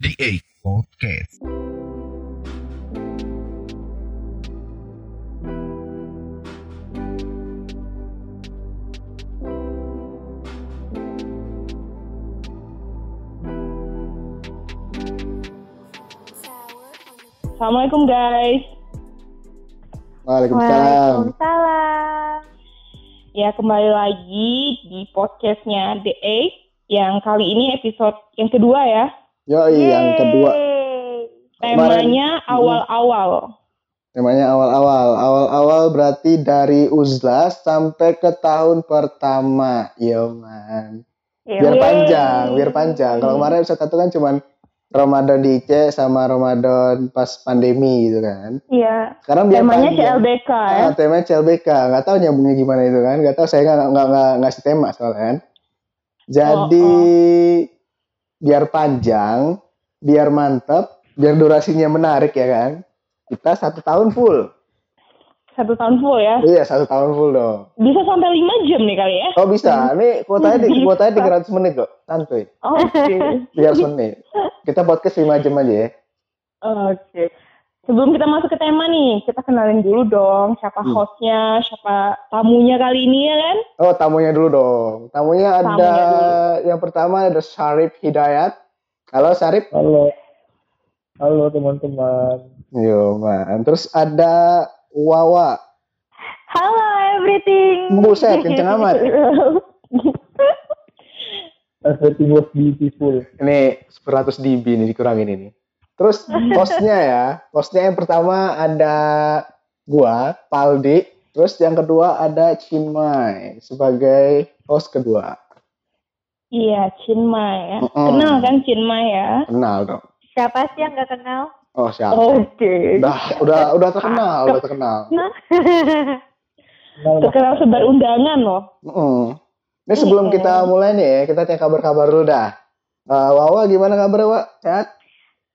The Eight Podcast. Assalamualaikum guys. Waalaikumsalam. Waalaikumsalam. Ya kembali lagi di podcastnya The Eight yang kali ini episode yang kedua ya. Yoi, yang kedua. Yeay. Temanya awal-awal. Temanya awal-awal. Awal-awal berarti dari uzlah sampai ke tahun pertama. Yo man. Biar Yeay. panjang, biar panjang. Kalau kemarin episode satu kan cuman Ramadan di IC sama Ramadan pas pandemi gitu kan. Iya. Sekarang biar Temanya panjang. CLBK ya. Ah, temanya CLBK. Nggak tahu nyambungnya gimana itu kan. Nggak tahu saya nggak nggak ngasih tema soalnya kan. Jadi biar panjang, biar mantep, biar durasinya menarik ya kan. Kita satu tahun full. Satu tahun full ya. Iya satu tahun full dong. Bisa sampai 5 jam nih kali ya. Oh bisa. Ini kuotanya di kuotanya 300 menit kok. Santuy. Oke. 300 menit. Kita podcast 5 jam aja ya. Oke. Sebelum kita masuk ke tema nih, kita kenalin dulu dong siapa Hmm. hostnya, siapa tamunya kali ini ya kan? Oh tamunya dulu dong. Tamunya ada Tamunya yang pertama ada Syarif Hidayat. Halo Syarif. Halo. Halo teman-teman. Yo man. Terus ada Wawa. Halo everything. Buset, kenceng amat. Everything was beautiful. Ini 100 dB nih dikurangin ini. Terus hostnya ya, hostnya yang pertama ada gua, Paldi. Terus yang kedua ada Chinmay sebagai host kedua. Iya, Chinmay ya. Mm-mm. Kenal kan Chinmay ya? Kenal dong. Siapa sih yang nggak kenal? Oh siapa? Oke. Udah, udah, udah terkenal, udah terkenal. Kenal lah. Terkenal sebar undangan loh. Mm-mm. Ini sebelum Mm-mm. kita mulai nih kita cek kabar-kabar dulu dah. Eh, Wawa gimana kabar Wawa? Sehat?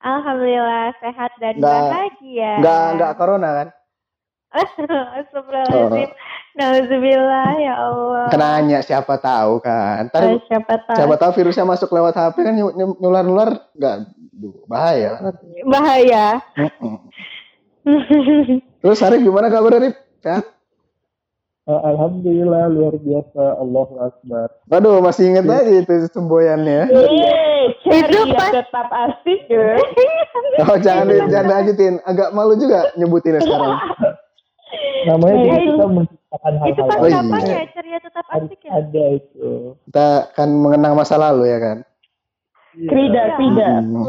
Alhamdulillah sehat dan Nggak- bahagia. Nggak, nggak corona kan? Astagfirullahaladzim. Nauzubillah ya Allah. Kenanya siapa tahu kan. Ntar Eh, siapa tahu. siapa tahu virusnya masuk lewat HP kan nyu- nyu- nular-nular nggak Duh, bahaya. Bahaya. Terus Arif gimana kabar Arif? Sehat? Eh, Alhamdulillah luar biasa. Allahu Akbar. Waduh masih inget aja itu semboyannya. Yeay, Itu cari pas- tetap asik ya. Oh jangan di- jangan lanjutin. Agak malu juga nyebutinnya sekarang. Namanya itu- kita menciptakan Itu hal-hal pas Oh, iya. kapan ya ceria tetap asik ya? ada itu. Kita kan mengenang masa lalu ya kan. Iya. Krida, krida. Hmm.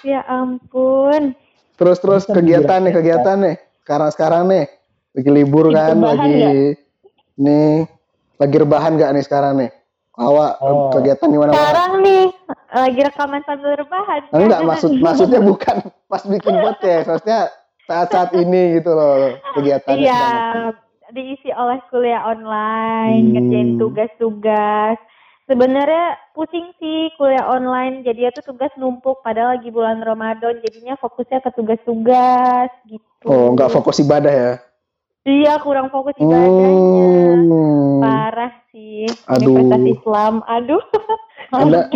Ya ampun. Terus terus kegiatan nih kegiatan nih. Sekarang sekarang nih lagi libur Lagi kan, rebahan lagi nih lagi rebahan nggak nih sekarang nih? Awak Oh. kegiatan gimana? Wak? Sekarang nih lagi rekaman sambil rebahan. Enggak maksud maksudnya bukan pas bikin podcast, maksudnya saat-saat ini gitu loh kegiatannya. Iya, diisi oleh kuliah online, Hmm. ngerjain tugas-tugas. Sebenarnya pusing sih kuliah online, jadi tuh tugas numpuk padahal lagi bulan Ramadan, jadinya fokusnya ke tugas-tugas gitu. Oh, nggak fokus ibadah ya? Iya, kurang fokus ibadahnya. Hmm. Parah sih. Aduh. Universitas Islam. Aduh. Anda,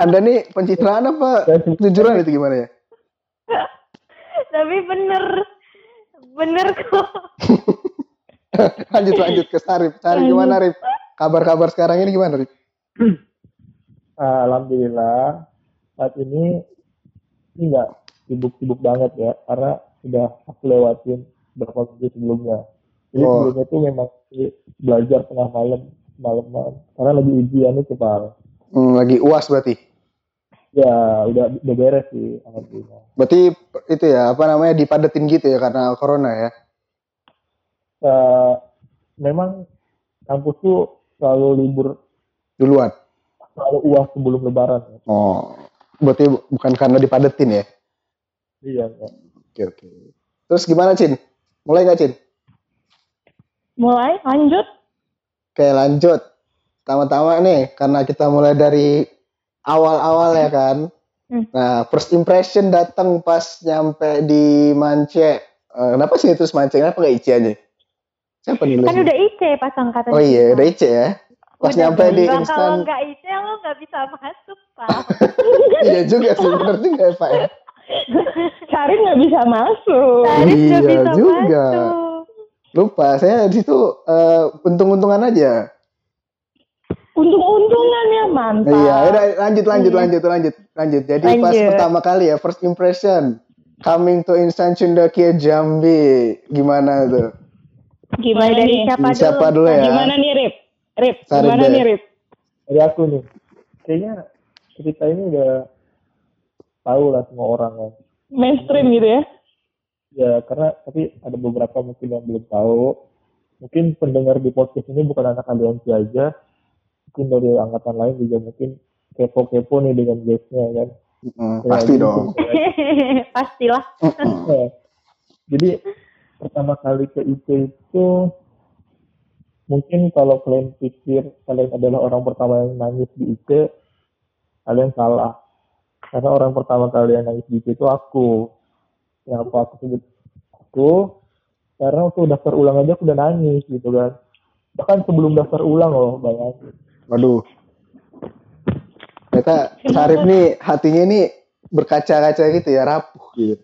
Anda nih pencitraan apa? Kejujuran itu gimana ya? Tapi bener. Bener kok. Lanjut lanjut ke Sarif. Sarif gimana Rif? Kabar-kabar sekarang ini gimana Rif? Ah, Alhamdulillah saat ini ini nggak sibuk-sibuk banget ya karena sudah aku lewatin beberapa minggu sebelumnya. Jadi Oh. sebelumnya itu memang belajar tengah malam malam karena lagi ujian itu pak. Hmm, lagi uas berarti. Ya udah udah beres sih alhamdulillah. Berarti itu ya apa namanya dipadetin gitu ya karena corona ya? Eh, memang kampus tuh selalu libur Duluan. selalu uas sebelum lebaran ya. Oh, berarti bu- bukan karena dipadetin ya? Iya, ya. Oke oke. Terus gimana Cin? Mulai nggak Cin? Mulai, lanjut. Oke lanjut. Pertama-tama nih karena kita mulai dari awal-awal ya kan. Hmm. Nah first impression datang pas nyampe di Mance. Eh, kenapa sih terus Mance? Kenapa nggak Ici aja? Siapa nih Kan udah IC pas angkatan Oh iya, kita. udah Ici ya. Pas Udah nyampe di Bang, Kalau instan. nggak IC lo nggak bisa masuk, Pak. iya juga sih benar juga ya Pak Sarip nggak bisa masuk. Iya nggak bisa juga. masuk. Lupa, saya di situ eh, untung-untungan aja. Untung-untungan ya mantap. Iya, udah lanjut lanjut lanjut lanjut lanjut. Jadi pas Lanjut. pertama kali ya first impression coming to Insan Cundakia Jambi gimana tuh? Gimana dari nih? siapa, Siapa dulu? dulu ya? Gimana nih Rip? Rip, Sarip gimana deh. nih Rip? Dari aku nih, kayaknya cerita ini udah tahu lah semua orang kan. Mainstream gitu ya? Ya karena tapi ada beberapa mungkin yang belum tahu. Mungkin pendengar di podcast ini bukan anak aliansi aja. Mungkin dari angkatan lain juga mungkin kepo-kepo nih dengan guestnya kan. Mm, Ya, pasti jadi dong. Pastilah. Eh, Jadi pertama kali ke IT itu mungkin kalau kalian pikir kalian adalah orang pertama yang nangis di IT, kalian salah. Karena orang pertama kali yang nangis di IT itu aku. Yang apa aku sebut aku? Karena waktu daftar ulang aja aku udah nangis gitu kan. Bahkan sebelum daftar ulang loh, bayangin. Waduh. Ternyata Sarip nih hatinya nih berkaca-kaca gitu ya, rapuh gitu.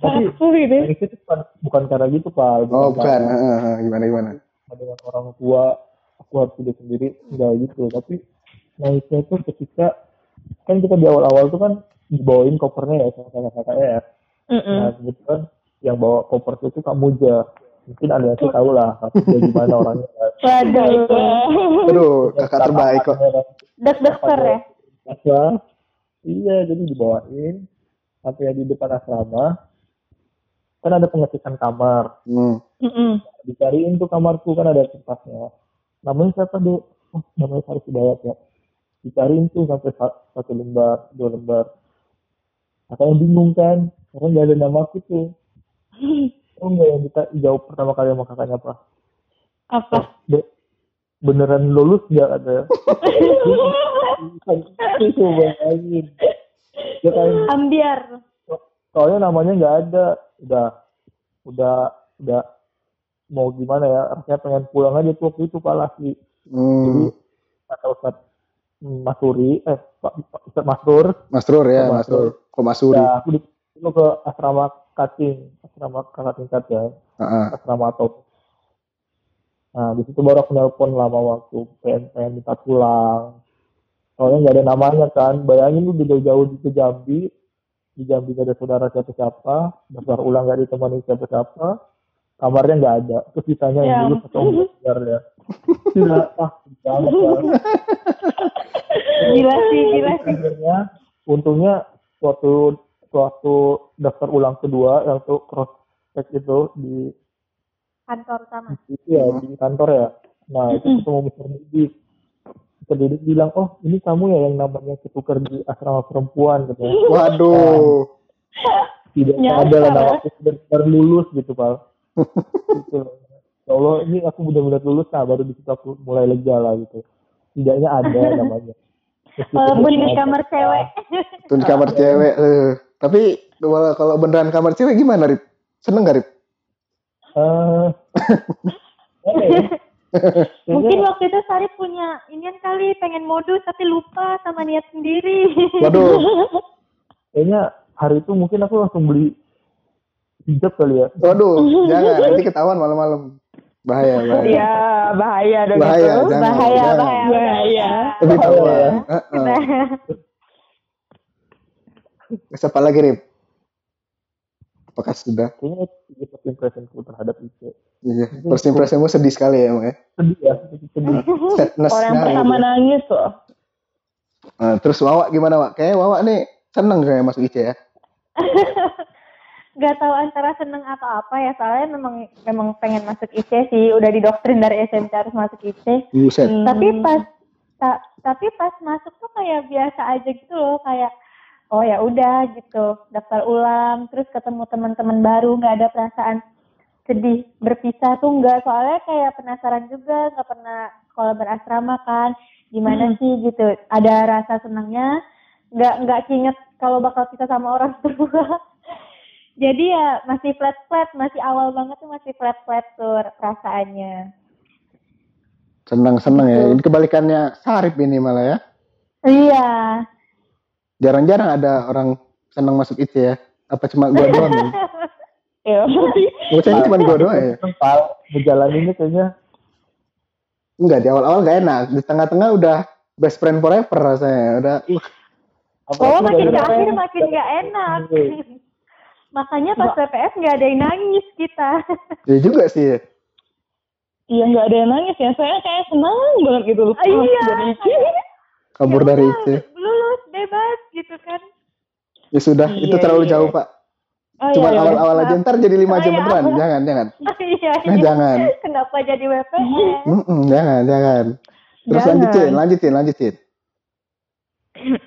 Tapi Aku gitu. ya. nangis itu bukan, bukan karena gitu, Pak. Oh, bukan. Heeh, heeh. gimana gimana? dengan orang tua aku harus hidup sendiri enggak gitu tapi naiknya itu ketika kan kita di awal-awal tuh kan dibawain kopernya ya sama kakak KKR Mm-mm. nah kebetulan yang bawa koper itu Kak Muja mungkin anda sih tahu lah Kak Muja gimana orangnya Waduh. Aduh, kakak terbaik kok. Dek-deker ya. Masa, iya jadi dibawain sampai di depan asrama kan ada pengecekan kamar Hmm. Mm-mm. dicariin tuh kamarku kan ada tempatnya namanya siapa dek oh, namanya Faris Hidayat ya dicariin tuh sampai sa- satu lembar dua lembar. Katanya bingung kan? Karena nggak ada nama aku tuh. Oh nggak yang kita jawab pertama kali sama kakaknya apa? Apa? dek beneran lulus nggak ada? Itu bayangin ya kan Ambiar. soalnya namanya nggak ada. Udah udah udah mau gimana ya? Rasanya pengen pulang aja tuh waktu itu Pak Laki. Jadi Hmm. kata Ustad Masuri eh Pak Pak Masur Mas Rur. Ya, Mas Rur. Kok Mas Suri? ya aku dulu ke asrama kating asrama kakak tingkat ya. Heeh. asrama atau. Nah di situ baru aku nelpon lama waktu pengen pengen minta pulang. Soalnya nggak ada namanya kan. Bayangin lu udah jauh-jauh di ke Jambi. Di Jambi gak ada saudara siapa-siapa. Daftar ulang gak ditemani siapa-siapa. Kamarnya nggak ada. Terus ditanya Ya yang dulu ketemu belajar ya? Tidak ah banget kan Gila sih, gila sih. akhirnya untungnya suatu suatu daftar ulang kedua yang tuh cross check itu di Kantor sama. itu ya di kantor ya nah itu ketemu Mr. Didik Mr. Didik bilang oh ini kamu ya yang namanya ketukar di asrama perempuan katanya Waduh. tidak Nyasar, ada lah nama aku benar lulus gitu pak gitu ya Allah ini aku benar-benar lulus nah baru di situ aku mulai lega lah gitu tidaknya ada namanya Walaupun di ada. kamar cewek. Tuh di kamar cewek. eh. Tapi kalau kalau beneran kamar cewek gimana, Rip? Seneng gak, Rip? Eh, ya? Mungkin waktu itu Sari punya inian kali pengen modus tapi lupa sama niat sendiri. Waduh. kayaknya hari itu mungkin aku langsung beli hijab kali ya Waduh, jangan nanti ketahuan malam-malam. Bahaya, bahaya. Ya, bahaya dong Bahaya, itu. jangan. bahaya, jangan. bahaya, Bahaya. Lebih Bahaya tahuan. ya. Heeh. Nah, Siapa lagi, Rip? Apakah sudah? kayaknya itu first impressionku terhadap itu Iya. First impressionmu sedih sekali ya, Emang ya? sedih ya sedih Sadness Orang sekali. pertama nangis loh. Nah, terus Wawa gimana, Wak? Kayaknya Wawa nih seneng kayak masuk IC ya. Gak tahu antara seneng atau apa ya soalnya memang memang pengen masuk IC sih. Udah didoktrin dari SMP harus masuk IC Buset. Hmm. tapi pas ta- tapi pas masuk tuh kayak biasa aja gitu loh kayak oh ya udah gitu daftar ulang terus ketemu teman-teman baru nggak ada perasaan sedih berpisah tuh nggak. Soalnya kayak penasaran juga nggak pernah sekolah berasrama kan gimana sih gitu. Ada rasa senangnya nggak nggak inget kalau bakal pisah sama orang tua jadi ya masih flat flat masih awal banget tuh masih flat flat tuh perasaannya Seneng-seneng ya. Ini kebalikannya Sarip ini malah ya. iya Jarang-jarang ada orang senang masuk IC ya. Apa cuma gua doang ya? Ya, berarti Bocahnya cuma gua doang ya? Kental, ngejalaninnya kayaknya Enggak, di awal-awal gak enak. Di tengah-tengah udah best friend forever rasanya. Udah, uh, apa Oh, makin ke akhir makin nggak enak. Makanya pas PPS nggak ada yang nangis kita. ya juga sih. iya nggak ada yang nangis ya. Saya kayak senang banget gitu loh. Iya. Dari IC. Kabur Ya dari IC. Lulus bebas gitu kan. Ya sudah, Iya, itu terlalu iya. jauh, Pak. Oh, Cuma iya, iya. awal-awal aja ntar jadi lima Oh, jam iya. beneran. Jangan, jangan. Iya, Nah, iya. jangan. Kenapa jadi WPS? Mm-mm, jangan, jangan. Terus Jangan. lanjutin, lanjutin, lanjutin.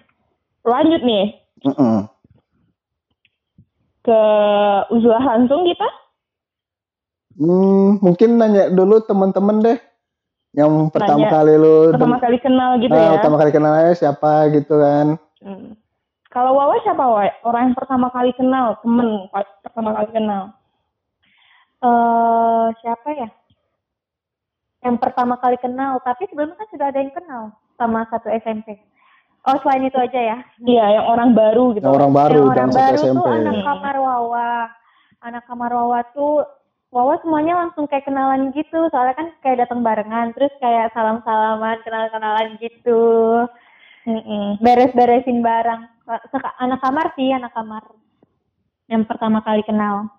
Lanjut nih Mm-mm. Ke uzlah langsung kita. Hmm, mungkin nanya dulu teman-teman deh. Yang pertama Nanya kali lu Pertama kali kenal gitu Ah, ya. pertama kali kenal aja siapa gitu kan. Hmm. Kalau Wawa siapa Wawa? Orang yang pertama kali kenal, temen pertama kali kenal. Eh siapa ya? Yang pertama kali kenal, tapi sebelumnya kan sudah ada yang kenal sama satu SMP. Oh, selain itu aja ya. Iya, yang orang baru gitu. Yang orang baru yang orang baru SMP. tuh anak kamar Wawa. Anak kamar Wawa tuh Wawa semuanya langsung kayak kenalan gitu, soalnya kan kayak datang barengan, terus kayak salam-salaman, kenal-kenalan gitu, Mm-mm. beres-beresin barang. Anak kamar sih, anak kamar. Yang pertama kali kenal.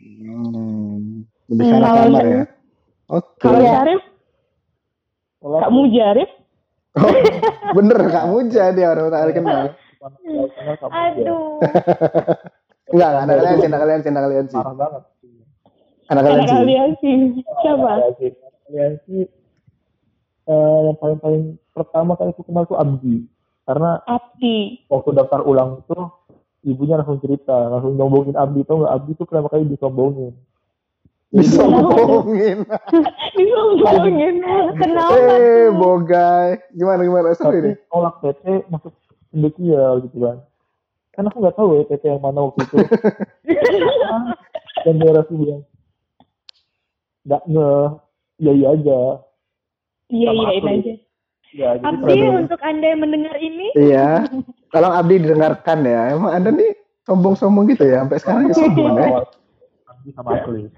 Hmm, lebih ke Hmm, kalau kamar ya. Oke. Kalau. Syarif, Kalau Kak Mujarif, Oh, bener Kak Muja dia orang kali kenal. pertama kali kenal kamu ya, Aduh. Enggak, anak kalian sih, anak kalian sih, anak kalian sih. parah banget. Anak kalian anak sih. kalian sih. Siapa? Sih. Kalian sih eh, yang paling paling pertama kali aku kenal tuh Abdi. Karena Abdi. waktu daftar ulang itu ibunya langsung cerita, langsung nyombongin Abdi tuh nggak Abdi tuh kenapa kali disombongin. Disombongin. Disombongin. Kenapa Eh, bogai. Gimana gimana Tapi ini? nolak PT masuk pendekial gitu kan. Karena aku nggak tahu ya PT yang mana waktu itu. Dan daerah sih bilang nggak nge ya iya aja. Iya, iya, aku. aja. Ya, jadi Abdi untuk anda yang mendengar ini, Iya. Tolong Abdi didengarkan ya. Emang Anda nih sombong-sombong gitu ya sampai sekarang ya sombong ya. Abdi sama Akli.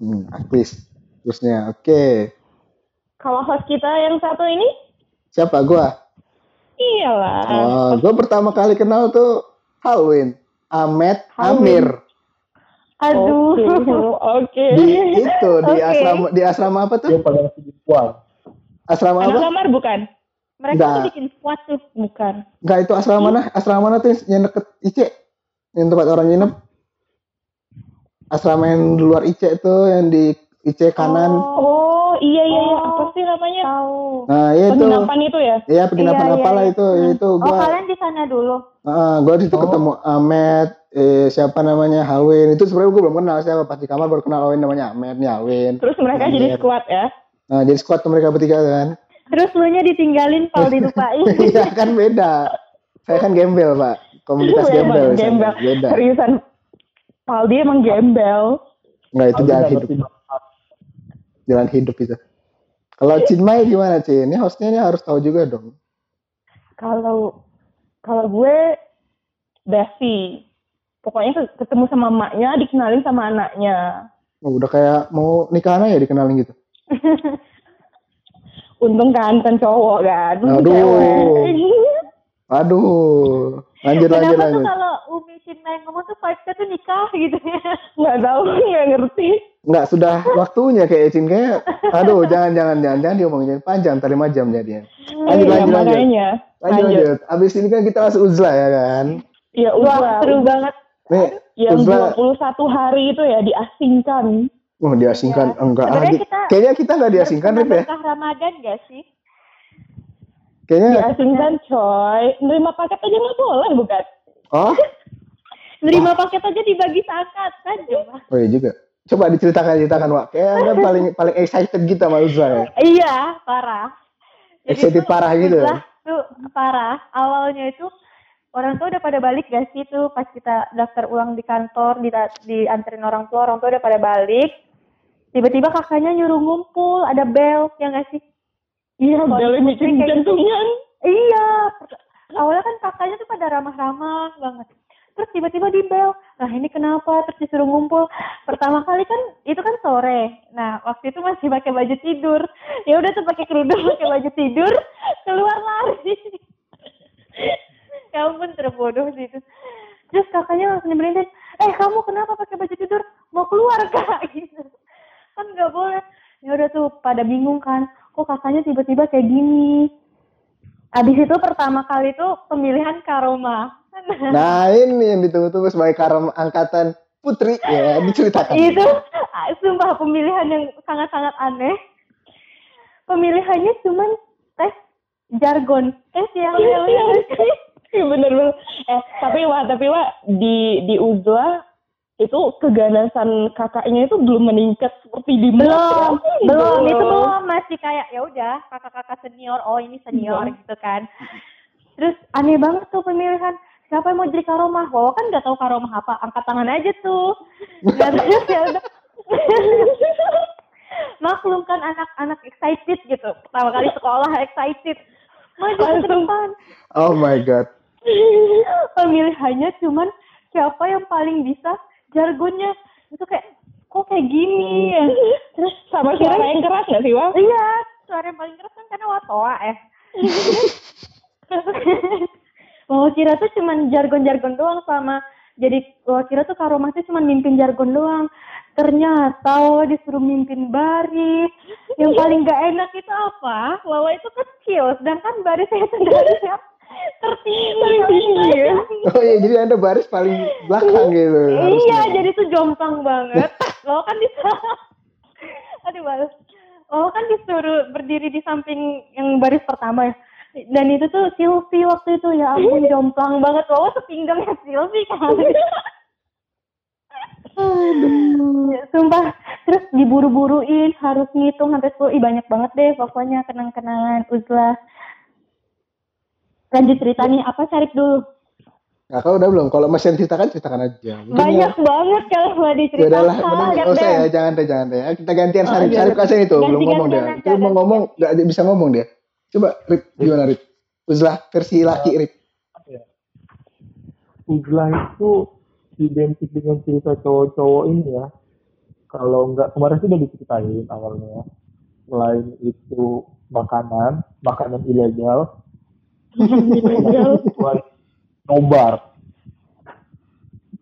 Hmm, artis. Terusnya, oke. Kalau host kita yang satu ini, Siapa gua? iyalah. Oh, gua pertama kali kenal tuh Halloween. Ahmed Halloween. Amir. aduh. Oke, Oke. Di itu di asrama di asrama apa tuh? Dia pada diskon. Asrama Anak apa? kamar bukan? Mereka Enggak. tuh bikin squad tuh. Bukan. Enggak itu asrama mana? Asrama mana tuh yang deket IC? Yang tempat orang nginep? Asrama yang di luar IC itu yang di IC kanan. Oh, iya, iya, iya. Oh. Apa sih namanya? Tahu. Nah, iya itu. Penginapan itu ya? Iya, penginapan Iya, iya, apalah iya. itu. Hmm. Itu Oh, gua kalian di sana dulu. Heeh, gua di situ Oh. ketemu Ahmed, eh, siapa namanya Hawin. Itu sebenarnya gua belum kenal siapa. Pas di kamar baru kenal Hawin namanya Ahmed, nih Hawin. Terus mereka Iya. jadi squad ya? Nah, jadi squad tuh mereka bertiga kan. Terus lu nya ditinggalin, Paul dilupain. Iya kan beda. Saya kan gembel, Pak. Komunitas Memang gembel. gembel. Beda. Seriusan. Paldi emang gembel. Enggak itu jalan hidup. Jalan hidup itu. Kalau Cinmay gimana, Cin? Ini hostnya ini harus tahu juga dong. Kalau kalau gue Devi. Pokoknya ke- ketemu sama emaknya, dikenalin sama anaknya. Oh, udah kayak mau nikahan aja dikenalin gitu. Untung ganteng cowok kan. Aduh. Cewek. Aduh. Lanjut, lanjut, Kenapa tuh lanjut. kalau Umi yang ngomong tuh vibes-nya tuh nikah gitu ya. Nggak tahu, nggak ngerti. Enggak, sudah waktunya kayak Cin. Kayak, aduh, jangan, jangan, jangan, jangan diomongin panjang, 5 jam jadinya. Lanjut, Iya, lanjut, lanjut. makanya. Lanjut, lanjut. Abis ini kan kita langsung uzlah ya kan. Ya Wah, udah. seru banget. Nih, Yang uzlah. 21 hari itu ya diasingkan. Oh, diasingkan. Ya. Enggak, ah, kita kayaknya kita enggak diasingkan, Rip ya. Berkah Ramadan gak sih? Kayaknya, Diasingkan coy. Nerima paket aja nggak boleh bukan? oh, Nerima paket aja dibagi seangkatan coba. oh iya juga. Coba diceritakan, ceritakan, Wak. Kayak Anda paling paling excited gitu sama uzlah ya. Iya, parah. Excited tuh parah gitu. uzlah Tuh parah. Awalnya itu orang tua udah pada balik gak sih tuh pas kita daftar ulang di kantor, di dianterin orang tua, orang tua udah pada balik. Tiba-tiba kakaknya nyuruh ngumpul, ada bel, ya gak sih? Iya, di bikin kayak gitu. jantungan. Iya. awalnya kan kakaknya tuh pada ramah-ramah banget terus tiba-tiba di bel nah ini kenapa? Terus disuruh ngumpul. Pertama kali kan itu kan sore. Nah waktu itu masih pakai baju tidur. Ya udah tuh pakai kerudung pakai baju tidur keluar lari. Ya ampun terbodoh sih itu. Terus kakaknya langsung nyemberin eh kamu kenapa pakai baju tidur? Mau keluar kak? Gitu. Kan nggak boleh. Ya udah tuh pada bingung kan kok kakaknya tiba-tiba kayak gini? Abis itu pertama kali tuh pemilihan karoma. Nah ini yang ditunggu-tunggu sebagai karam angkatan putri. Ya diceritakan. itu ah, sumpah pemilihan yang sangat-sangat aneh. Pemilihannya cuman tes jargon, tes yang Iya bener bener. Eh tapi wah tapi wah di di Uzla itu keganasan kakaknya itu belum meningkat seperti di belum Mas. belum. Itu belum. masih kayak ya udah kakak-kakak senior oh ini senior gitu kan. Terus aneh banget tuh pemilihan siapa yang mau jadi karomah? Oh kan nggak tahu karomah apa. Angkat tangan aja tuh. Dan terus ya udah maklum kan anak-anak excited gitu. Pertama kali sekolah excited. Maju ke depan. Oh my god. pemilihannya cuman siapa yang paling bisa jargonnya. Itu kayak kok kayak gini? Ya Terus sama suara yang keras nggak sih Wah? iya suara yang paling keras kan karena watoa eh Mau kira tuh cuman jargon-jargon doang sama jadi gua kira tuh karomah tuh cuman mimpin jargon doang. Ternyata Wawa disuruh mimpin baris. Yang paling gak enak itu apa? Wawa itu kecil, sedangkan baris saya yang tertinggi. Ya. Oh iya jadi anda baris paling belakang gitu. Iya, harusnya. jadi tuh jomplang banget. Wawa kan bisa Aduh. Wawa kan disuruh berdiri di samping yang baris pertama ya. Dan itu tuh Silvi waktu itu ya ampun jomplang banget. Wawa sepinggangnya Silvi kan. Ya, Sumpah, terus diburu-buruin, harus ngitung sampai 10. Ih, banyak banget deh pokoknya kenang-kenangan Uzla. Lanjut cerita nih, apa Syarif dulu? Nah, kalau udah belum? Kalau masih yang ceritakan ceritakan aja. Mungkin Banyak ya, banyak kalau mau ya diceritakan. udahlah, mending Banyak nggak usah ya, jangan deh, jangan deh. Kita gantian Oh, Sarip, iya, Sarip iya. kasih itu, belum Ganti-gantian ngomong dia. aja, Itu mau ganti. ngomong, nggak bisa ngomong dia. Coba Rip, gimana Rip? Uzlah versi laki Rip. Uzlah itu identik dengan cerita cowok-cowok ini ya. Kalau nggak kemarin sih udah diceritain awalnya. Selain itu makanan, makanan ilegal, buat nobar.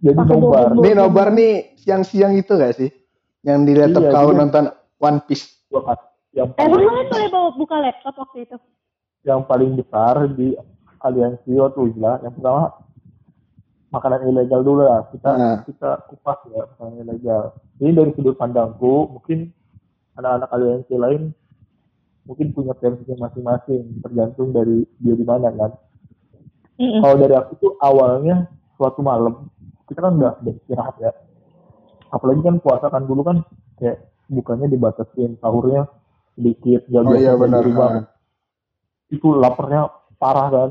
Jadi nobar. Nih nobar nih siang-siang itu gak sih? Yang di laptop Iya, kau iya. nonton One Piece. Kas- Yang Emang paling, kalian boleh bawa buka laptop waktu itu? yang paling besar di aliansi waktu Uzlah. Yang pertama makanan ilegal dulu lah. Kita Nah. kita kupas ya makanan ilegal. Ini dari sudut pandangku, mungkin anak-anak aliansi lain mungkin punya versi masing-masing, tergantung dari dia di mana kan. Mm-mm. Kalau dari aku tuh awalnya suatu malam kita kan udah udah istirahat ya. Apalagi kan puasa kan dulu kan kayak bukannya dibatasin sahurnya sedikit gak Oh iya benar. rumah. Itu laparnya parah kan.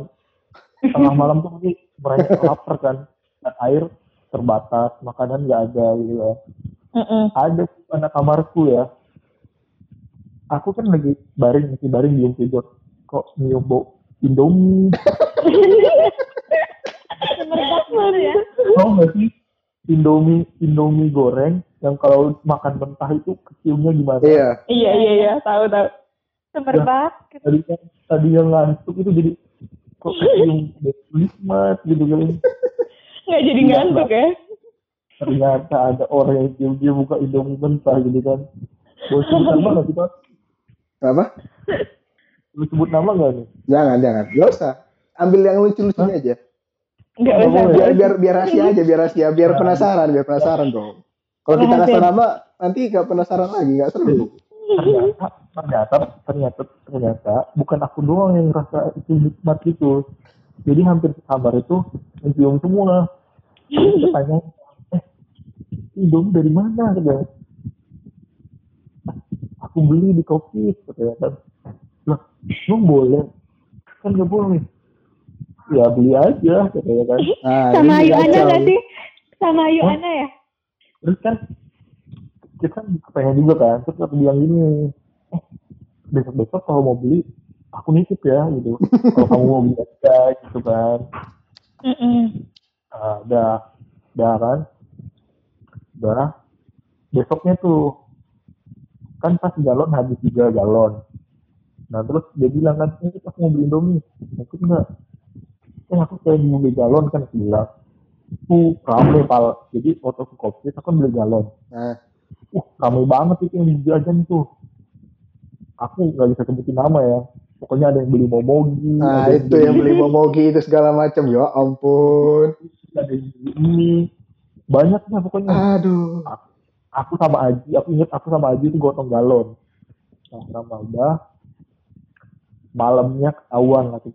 Tengah malam tuh pasti mereka lapar kan. Dan air terbatas, makanan nggak ada gitu ya. Mm-mm. Ada anak kamarku ya. Aku kan lagi baring, masih baring di tidur. Kok nyium bau Indomie. Ya. Nggak sih Indomie Indomie goreng yang kalau makan mentah itu keciumnya gimana? Iya. Iya iya iya tahu tahu. Semerbak. gitu. Tadi kan tadi yang ngantuk itu jadi kok kecium nikmat gitu kan. Nggak jadi Iya, ngantuk ya. Ternyata ada orang yang cium dia buka Indomie mentah gitu kan. Mau sebut nama nggak kita? Apa? Lu sebut nama nggak nih? Jangan, jangan. Gak usah. Ambil yang lucu-lucunya aja. Nggak usah. Biar biar biar rahasia aja, biar rahasia, biar Nah. penasaran, biar penasaran dong. Kalau kita kasih nama, nanti gak penasaran lagi, gak seru. Ternyata ternyata ternyata ternyata bukan aku doang yang rasa itu nikmat itu. Jadi hampir kamar itu mencium semua. Terus kita tanya, eh, Indomie dari mana? Katanya. Aku beli di kopi, katanya kan. Lah, lu boleh? Kan nggak boleh. Ya beli aja, katanya kan. Nah, Sama Ayu Ana nggak sih? Sama Ayu Hah? Ana ya? Terus kan, kita kan pengen juga kan. Terus aku bilang gini, eh, besok-besok kalau mau beli, aku nitip ya gitu kalau kamu mau beli aja gitu kan. Nah, udah udah kan udah besoknya tuh kan pas galon habis juga galon nah terus dia bilang kan ini aku mau beli indomie aku enggak eh aku kayak mau beli galon kan aku bilang tuh rame pal. Jadi waktu aku kopi aku kan beli galon. Nah, uh rame banget itu yang jajan tuh aku nggak bisa sebutin nama ya. Pokoknya ada yang beli momogi nah ada itu yang beli momogi itu segala macam. Ya ampun. ada yang beli ini. Banyak lah pokoknya. Aduh. aku sama Aji aku inget aku sama Aji itu gotong galon. Nah sama udah. Malamnya ketahuan lah tuh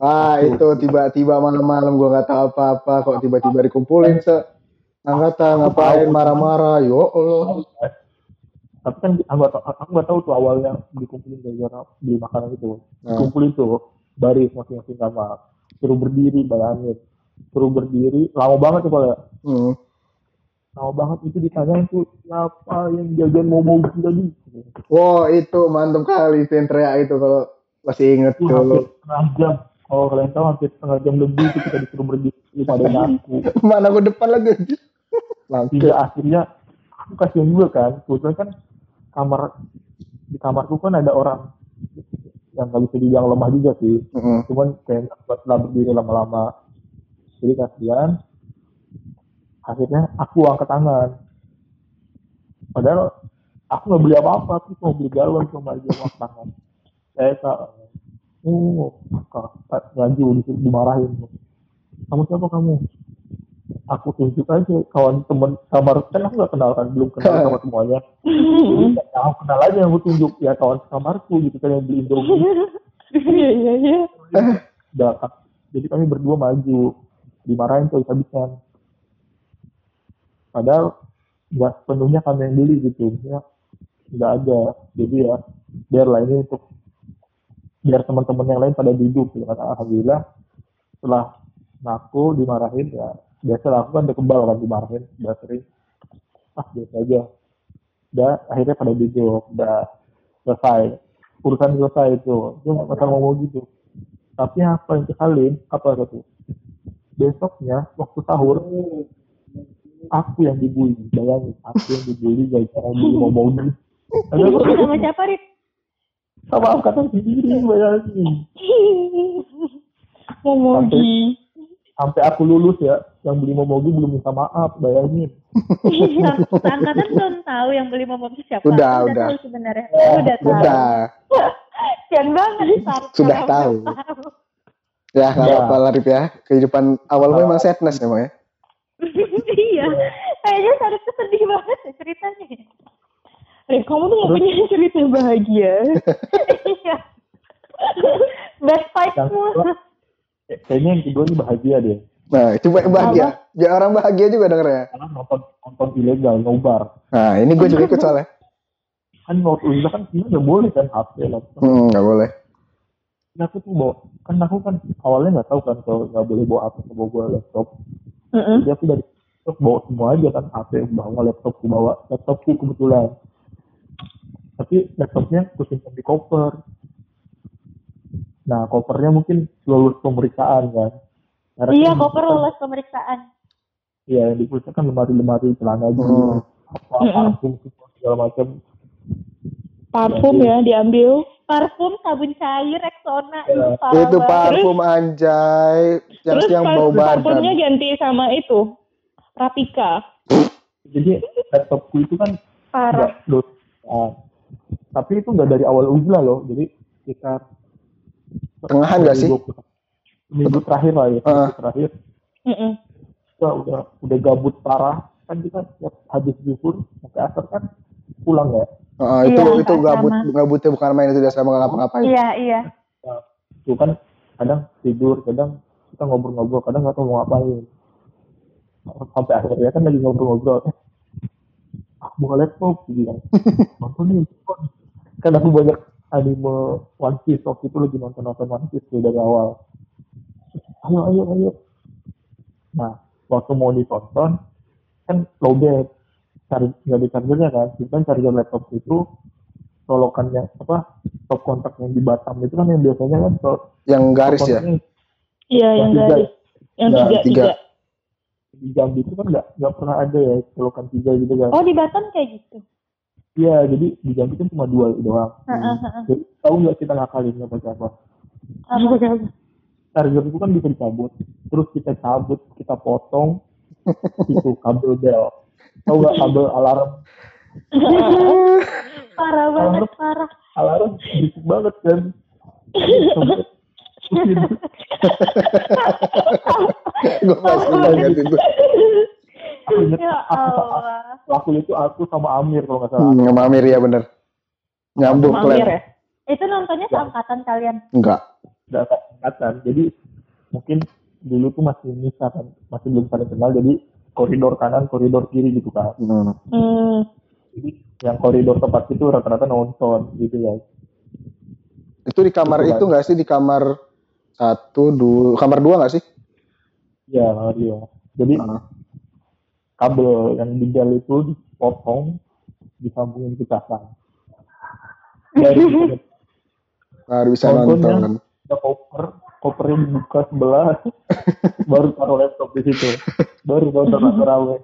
Ah itu tiba-tiba malam-malam gua nggak tahu apa-apa kok tiba-tiba dikumpulin se angkatan ngapain marah-marah yo Allah. Tapi kan aku tahu aku nggak tahu tuh awalnya dikumpulin gara-gara beli makanan itu. Nah. dikumpulin tuh baris masing-masing kamar suruh berdiri bayangin. Suruh berdiri lama banget tuh kalau hmm. lama banget itu ditanyain tuh siapa yang jajan momogi tadi wow itu mantap kali itu yang teriak itu kalau masih inget hampir tuh jam kalau kalian tahu hampir setengah jam lebih itu kita disuruh berdiri pada aku mana gua depan lagi hingga akhirnya aku kasihan juga kan. Kebetulan kan kamar di kamarku kan ada orang yang nggak bisa dibilang lemah juga sih. Mm-mm. cuman kayak setelah berdiri lama-lama. Jadi kasihan. Akhirnya aku angkat tangan. Padahal aku nggak beli apa-apa aku cuma beli galon cuma aja angkat tangan. Saya tak oh kak ngaju disuruh dimarahin. Kamu siapa kamu? Aku tunjuk aja kawan temen kamar kan aku nggak kenal kan belum kenal sama semuanya. Jadi ya, aku kenal aja yang aku tunjuk ya kawan kamarku gitu kan yang beli indomie Iya iya iya. jadi kami berdua maju dimarahin tuh habisan padahal nggak sepenuhnya kami yang beli gitu ya. Nggak ada. Jadi ya biarlah ini untuk biar teman-teman yang lain pada duduk gitu. Alhamdulillah setelah ngaku dimarahin ya. Biasa aku kan udah kebal kan dimarahin udah sering. Ah biasa aja. Udah akhirnya pada duduk udah selesai. Urusan selesai itu. Nggak masalah ngomong gitu. Tapi yang kesalin apa itu besoknya waktu sahur aku yang dibully. Bayangin aku yang dibully beli momogi Padahal aku sama siapa Rit? Sama angkatan sendiri bayangin Momogi. sampai aku lulus ya yang beli momogi belum minta maaf bayangin Angkatan belum tahu yang beli momogi siapa. Udah, udah. tahu sebenarnya. Oh, udah tahu. udah banget. Sudah tahu. ya nggak Ya. apa-apa lah Rip ya kehidupan awal memang sadness memang ya iya. Kayaknya Sarip tuh sedih banget ya ceritanya. Rip, kamu tuh gak punya cerita bahagia. Iya. Bad vibes Yang semua. kedua, kayaknya yang kedua ini bahagia deh nah coba bahagia. Biar orang bahagia juga denger ya. Karena nonton nonton ilegal nobar nah ini gue juga ikut soalnya. Kan waktu itu kan ini nggak boleh kan HP laptop hmm nggak boleh. Nah, aku tuh bawa kan aku kan awalnya nggak tahu kan kalau nggak boleh bawa HP bawa bawa laptop. Mm-mm. jadi aku dari laptop bawa semua aja kan HP bawa laptopku bawa laptopku kebetulan tapi laptopnya aku simpan di koper nah kopernya mungkin lulus pemeriksaan kan Karena Iya, kan koper lulus pemeriksaan. Iya, yang diperiksa kan lemari-lemari celana gitu, Hmm. apa parfum segala macam. Parfum ya diambil. Parfum, sabun cair, Rexona, Iya. itu parah itu banget. parfum anjay yang Terus yang bau parfumnya badan ganti sama itu. Rapika. Jadi laptopku itu kan Parah. Nah, tapi itu nggak dari awal uzlah loh, jadi sekitar Tengahan nggak sih? 2020. Minggu terakhir lah ya, minggu terakhir. Mm-mm. Wah, udah udah gabut parah kan kita tiap habis zuhur sampai asar kan pulang ya. Ah, itu Iya, itu sama. gabut gabutnya bukan main itu udah sama nggak ngapa-ngapain Iya, iya. Nah, itu kan kadang tidur, kadang kita ngobrol-ngobrol, kadang nggak tahu mau ngapain. Sampai akhirnya kan lagi ngobrol-ngobrol. Ah, buka laptop, gitu kan. Nonton nih. Kan aku banyak anime One Piece waktu itu lagi nonton-nonton One Piece tuh dari awal. Ayo, ayo, ayo. Nah, waktu mau ditonton, kan lowbat. Cari, nggak ada chargernya kan. Kita kan charger laptop itu colokannya apa top kontak yang di Batam itu kan yang biasanya kan top Yang garis ya. Iya, yang tiga. garis. Yang Ya, tiga, tiga. tiga. di Jambi itu kan nggak nggak pernah ada ya colokan tiga gitu kan Oh di Batam kayak gitu. Iya jadi di Jambi kan cuma dua doang Heeh, heeh. Tahu nggak kita ngakalinnya pakai apa Apa? charger itu kan bisa dicabut terus kita cabut kita potong itu kabel bel tahu nggak kabel alarm Parah banget, parah. alarm berisik banget kan gue pasti lihat itu. Aku inget Ya aku, waktu itu aku sama Amir kalau nggak salah Hmm, sama Amir ya bener. Nyambung Mampir klan. ya? Itu nontonnya seangkatan kalian. Enggak. udah angkatan jadi mungkin dulu tuh masih misah kan masih belum saling kenal jadi koridor kanan koridor kiri gitu kan Hmm. Hmm. jadi yang koridor tempat itu rata-rata nonton gitu ya Itu di kamar Itu itu nggak sih di kamar satu dua kamar dua nggak sih? ya iya jadi Heeh. Kabel yang di bel itu dipotong disambungin ke casan dari Baru bisa nonton. ada koper kopernya dibuka sebelah baru taruh laptop di situ baru nonton rame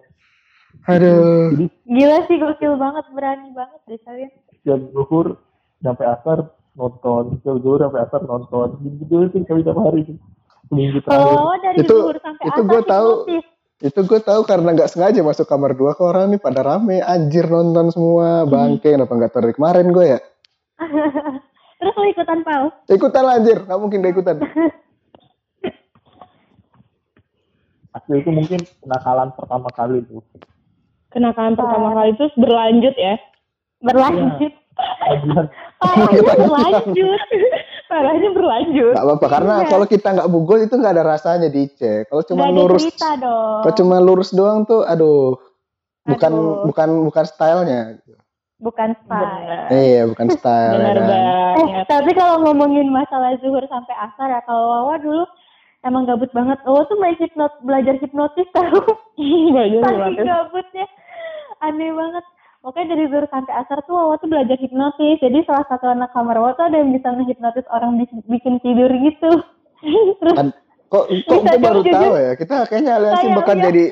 Aduh. jadi Gila sih, gokil banget, berani banget deh kalian. siang zuhur sampai asar nonton siang zuhur sampai asar nonton gitu sih kami tiap hari seminggu terakhir Kalau dari Itu- zuhur sampai itu asar gua tahu. hipnotis. Itu gue tahu karena nggak sengaja masuk kamar dua ke orang nih pada rame. Anjir nonton semua. Bangke kenapa nggak tahu dari kemarin gue ya? Terus lo ikutan pal? ikutan lah, anjir. Nggak mungkin gak ikutan. Asli itu mungkin kenakalan pertama kali tuh Kenakalan pertama kali itu berlanjut ya? Berlanjut. Kajian Parahnya berlanjut. Parahnya berlanjut. nggak apa-apa karena Iya. kalau kita nggak bugol itu nggak ada rasanya dicek kalau cuma Gak lurus kalau cuma lurus doang tuh aduh bukan Aduh. bukan bukan stylenya Bukan style. Iya bukan style Benar ya kan? Eh, banget. tapi kalau ngomongin masalah zuhur sampai asar ya, kalau Wawa dulu emang gabut banget. Wawa tuh main hipnot, belajar hipnotis tahu. Belajar Saking hipnotis. gabutnya. Aneh banget. Oke dari zuhur sampai asar tuh Wawa tuh belajar hipnotis. Jadi salah satu anak kamar Wawa tuh ada yang bisa ngehipnotis orang bikin tidur gitu. Terus Kan- kok kok gue baru jujur. tahu ya kita kayaknya aliansi Kayak bakal uya. jadi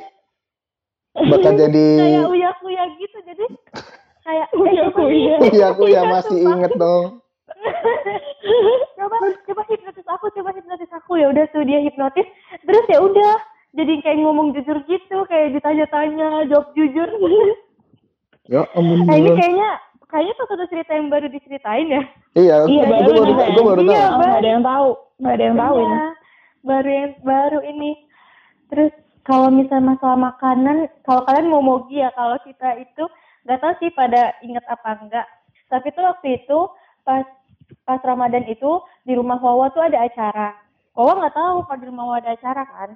bakal jadi kayak uya-uya gitu. Jadi kayak eh, Uya coba uya. nih. iya ya Iya, masih sumpah. inget dong coba coba hipnotis aku coba hipnotis aku ya udah tuh dia hipnotis terus ya udah jadi kayak ngomong jujur gitu kayak ditanya-tanya jawab jujur ya ampun nah ini kayaknya kayaknya salah satu cerita yang baru diceritain ya. Iya Iya, baru baru gue baru Iya, tahu. Oh, nggak ada yang tahu. Nggak ada yang tahu ini. Iya, baru yang baru ini. Terus kalau misalnya masalah makanan kalau kalian mau mogi ya kalau kita itu nggak tahu sih pada inget apa enggak tapi tuh waktu itu pas pas Ramadan itu di rumah Wawa tuh ada acara. Wawa nggak tahu kalau di rumah Wawa ada acara kan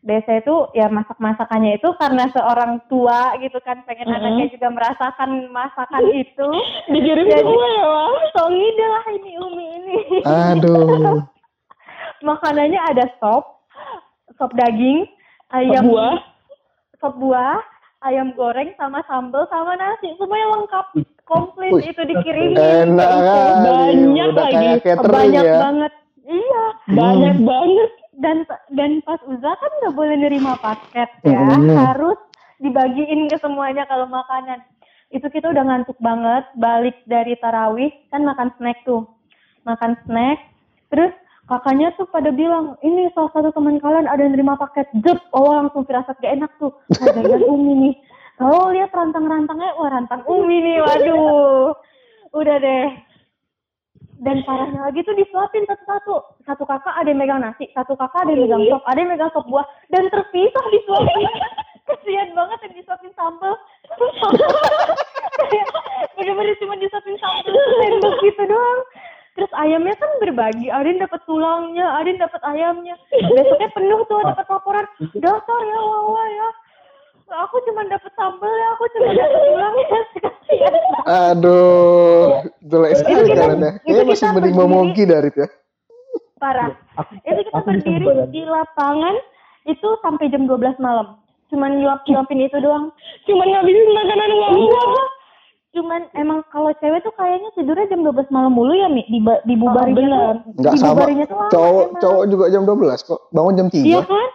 biasa itu ya masak masakannya itu karena seorang tua gitu kan pengen Mhm. anaknya juga merasakan masakan itu Dikirim Jadi- semua ya, Wal. so ngide lah ini Umi ini aduh makanannya ada sop, sop daging, ayam buah. sop buah, ayam goreng sama sambal sama nasi, semuanya lengkap, komplit Wih, itu dikirimin. enak Banyak udah lagi. Banyak ya banget. Iya. Banyak banget. Dan dan pas Uza kan nggak boleh nerima paket ya, Mm. harus dibagiin ke semuanya kalau makanan. Itu kita udah ngantuk banget, balik dari tarawih kan makan snack tuh, makan snack, terus kakaknya tuh pada bilang ini salah satu teman kalian ada yang nerima paket, jep, oh langsung firasat gak enak tuh, wah jajan umi nih. Kalau lihat rantang-rantangnya, wah rantang umi nih, waduh, udah deh. Dan parahnya lagi tuh disuapin satu-satu. Satu kakak ada yang megang nasi, satu kakak ada yang megang sop, ada yang megang sop buah, dan terpisah disuapin. Kesian banget yang disuapin sambal. Kayak Bener-bener cuma disuapin sambal sendok gitu doang. Terus ayamnya kan berbagi, ada yang dapat tulangnya, ada yang dapat ayamnya. Besoknya penuh tuh dapat laporan, dasar ya wawa ya. Aku cuma dapat sambal ya, aku cuma dapat tulangnya. Aduh jelek sekali kita- masih kita mending berdiri. momogi dari ya parah. aku, Itu kita aku berdiri di lapangan itu sampai jam 12 malam. Cuman nyuap-nyuapin itu doang. Cuman ngabisin makanan Iya. Wawa. cuman emang kalau cewek tuh kayaknya tidurnya jam 12 malam mulu ya Mi di Oh, dibubarinya bener. tuh Enggak sama. dibubarinya tuh lama Cowok emang. cowok juga jam 12 kok. Bangun jam 3. iya kan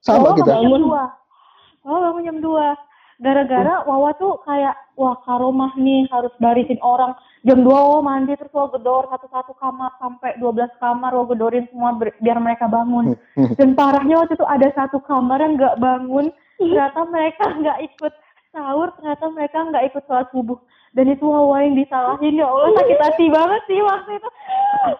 Sama Wawa kita. bangun jam Bangun. 2 Wawa bangun jam 2 gara-gara Wawa tuh kayak wah karomah nih harus barisin orang. Jam 2 Wawa mandi terus Wawa gedor satu-satu kamar sampai 12 kamar Wawa gedorin semua biar mereka bangun. Dan parahnya waktu itu ada satu kamar yang nggak bangun. Ternyata mereka nggak ikut sahur ternyata mereka nggak ikut sholat subuh dan itu Wawa yang disalahin ya Allah sakit hati banget sih waktu itu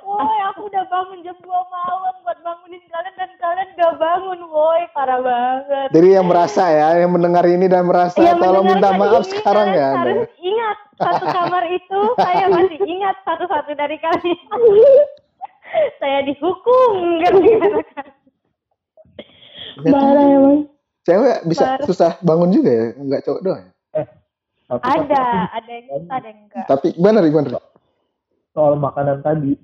woi aku udah bangun jam 2 malam buat bangunin kalian dan kalian nggak bangun woi parah banget Jadi yang merasa ya, yang mendengar ini dan merasa Yang tolong minta maaf ini, sekarang ya. harus ingat satu kamar itu saya masih ingat satu-satu dari kalian saya dihukum gara-gara Parah emang. Cewek bisa susah bangun juga ya, enggak cowok doang. ya? Tapi ada ada yang bisa ada yang enggak Tapi gimana? Gimana, Rik? soal makanan tadi,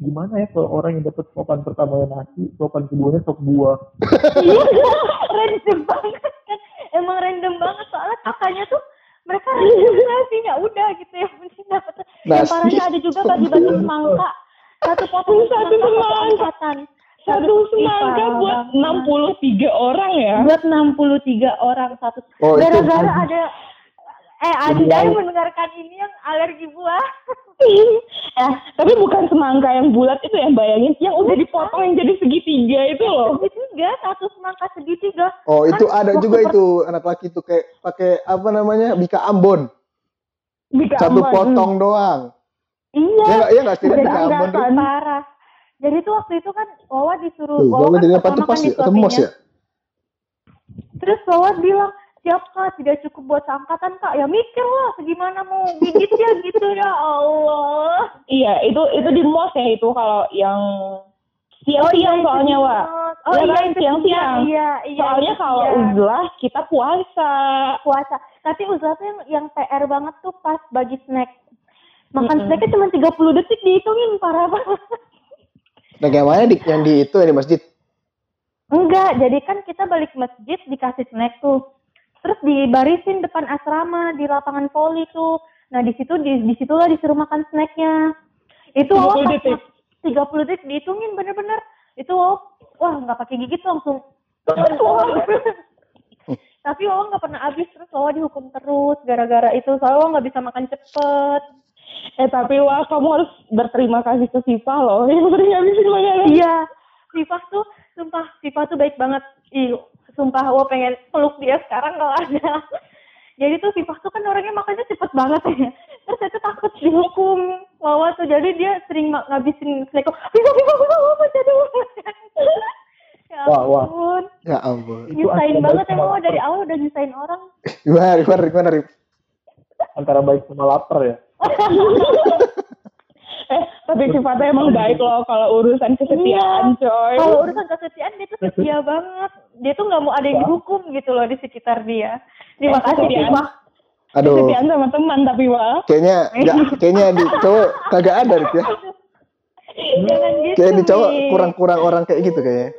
gimana ya kalau orang yang dapat sopan pertamanya nasi, sopan keduanya sop buah. Iya, random banget kan. Emang random banget soalnya kakaknya tuh mereka random nasinya udah gitu ya. Dapet. Yang parahnya ada juga bagi-bagi semangka. Satu potong Satu semangka, satu. Satu semangka buat banget. 63 orang ya. Buat 63 orang satu. Oh, Gara-gara ada eh Anda yang mendengarkan ini yang alergi buah. eh, tapi bukan semangka yang bulat itu yang bayangin, yang udah dipotong yang jadi segitiga itu loh. Segitiga, satu semangka segitiga. Oh, itu Kan ada juga itu anak laki itu kayak pakai apa namanya? Bika Ambon. Bika Satu Ambon. potong doang. Iya. Ya enggak ya enggak Bika enggak Ambon. Kan? parah. Jadi tuh waktu itu kan Wawa disuruh Tuh, Wawa kan jadi apa tuh pertama pas kan ya? Ya? Terus Wawa bilang, siap kak, tidak cukup buat seangkatan kak. Ya mikir lah, segimana mau gigitnya gitu ya Allah. Iya, itu itu di mos ya itu kalau yang siang-siang itu soalnya, di Wak. mos. Oh Iya iya, kan, siang-siang. Iya, iya. Soalnya itu kalau iya. uzlah kita puasa. puasa. Tapi uzlah tuh yang, yang PR banget tuh pas bagi snack. Makan Mm-mm. snacknya cuma 30 detik dihitungin, parah banget. Nah, kayak mana di, yang di itu yang di masjid? Enggak, jadi kan kita balik masjid dikasih snack tuh. Terus dibarisin depan asrama di lapangan voli tuh. Nah di situ di, di situlah disuruh makan snacknya. Itu 30 awal mak- 30 detik dihitungin bener-bener. Itu Wawa, wah nggak pakai gigit langsung. Tapi Wawa nggak pernah habis terus Wawa dihukum terus gara-gara itu. Soalnya Wawa nggak bisa makan cepet. Eh tapi wah kamu harus berterima kasih ke Siva loh yang sering ngabisin makanan. Iya, Viva tuh, sumpah Viva tuh baik banget. Ih, sumpah Wawa pengen peluk dia sekarang kalau ada. Jadi tuh Viva tuh kan orangnya makannya cepet banget ya. Terus saya tuh takut dihukum Wawa tuh. Jadi dia sering ngabisin snack. Viva, Viva, Viva, Wawa dulu. ya ampun. Ya ampun. Itu Nyusahin banget ya Wawa dari awal udah nyusahin orang. Gimana? Gimana? Gimana, Rik? Antara baik sama lapar ya. Eh tapi sifatnya emang baik loh kalau urusan kesetiaan coy. Kalau urusan kesetiaan dia tuh setia banget. Dia tuh nggak mau ada yang dihukum gitu loh di sekitar dia. Terima Eh, kasih kesetiaan. Viva. Aduh, Kesetiaan sama teman tapi wah. kayaknya enggak, kayaknya di cowok kagak ada, Rik ya. Jangan gitu. Kayak di cowok kurang-kurang orang kayak gitu kayaknya.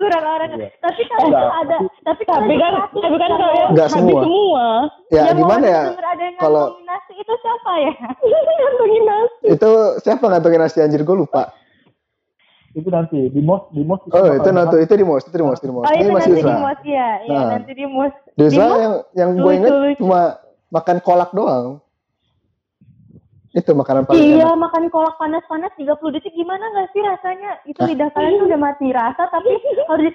Kurang orang Iya. tapi Enggak. tuh ada tapi Tapi kan tapi kan kalian Enggak habis semua. semua. Ya, yang gimana ya? denger ada yang kalau- nasi itu siapa ya Ngantongin nasi. Itu siapa ngantongin nasi anjir gue lupa. Itu nanti di mos di mos. Oh, itu nanti itu di mos, itu di mos, itu di mos. oh Ini itu masih nanti di mos ya iya Nah. nanti di mos Di mos yang yang gue inget cuma makan kolak doang. Itu makanan paling iya enak. makan kolak panas-panas 30 detik gimana nggak sih rasanya? Itu lidah kalian tuh udah mati rasa tapi harus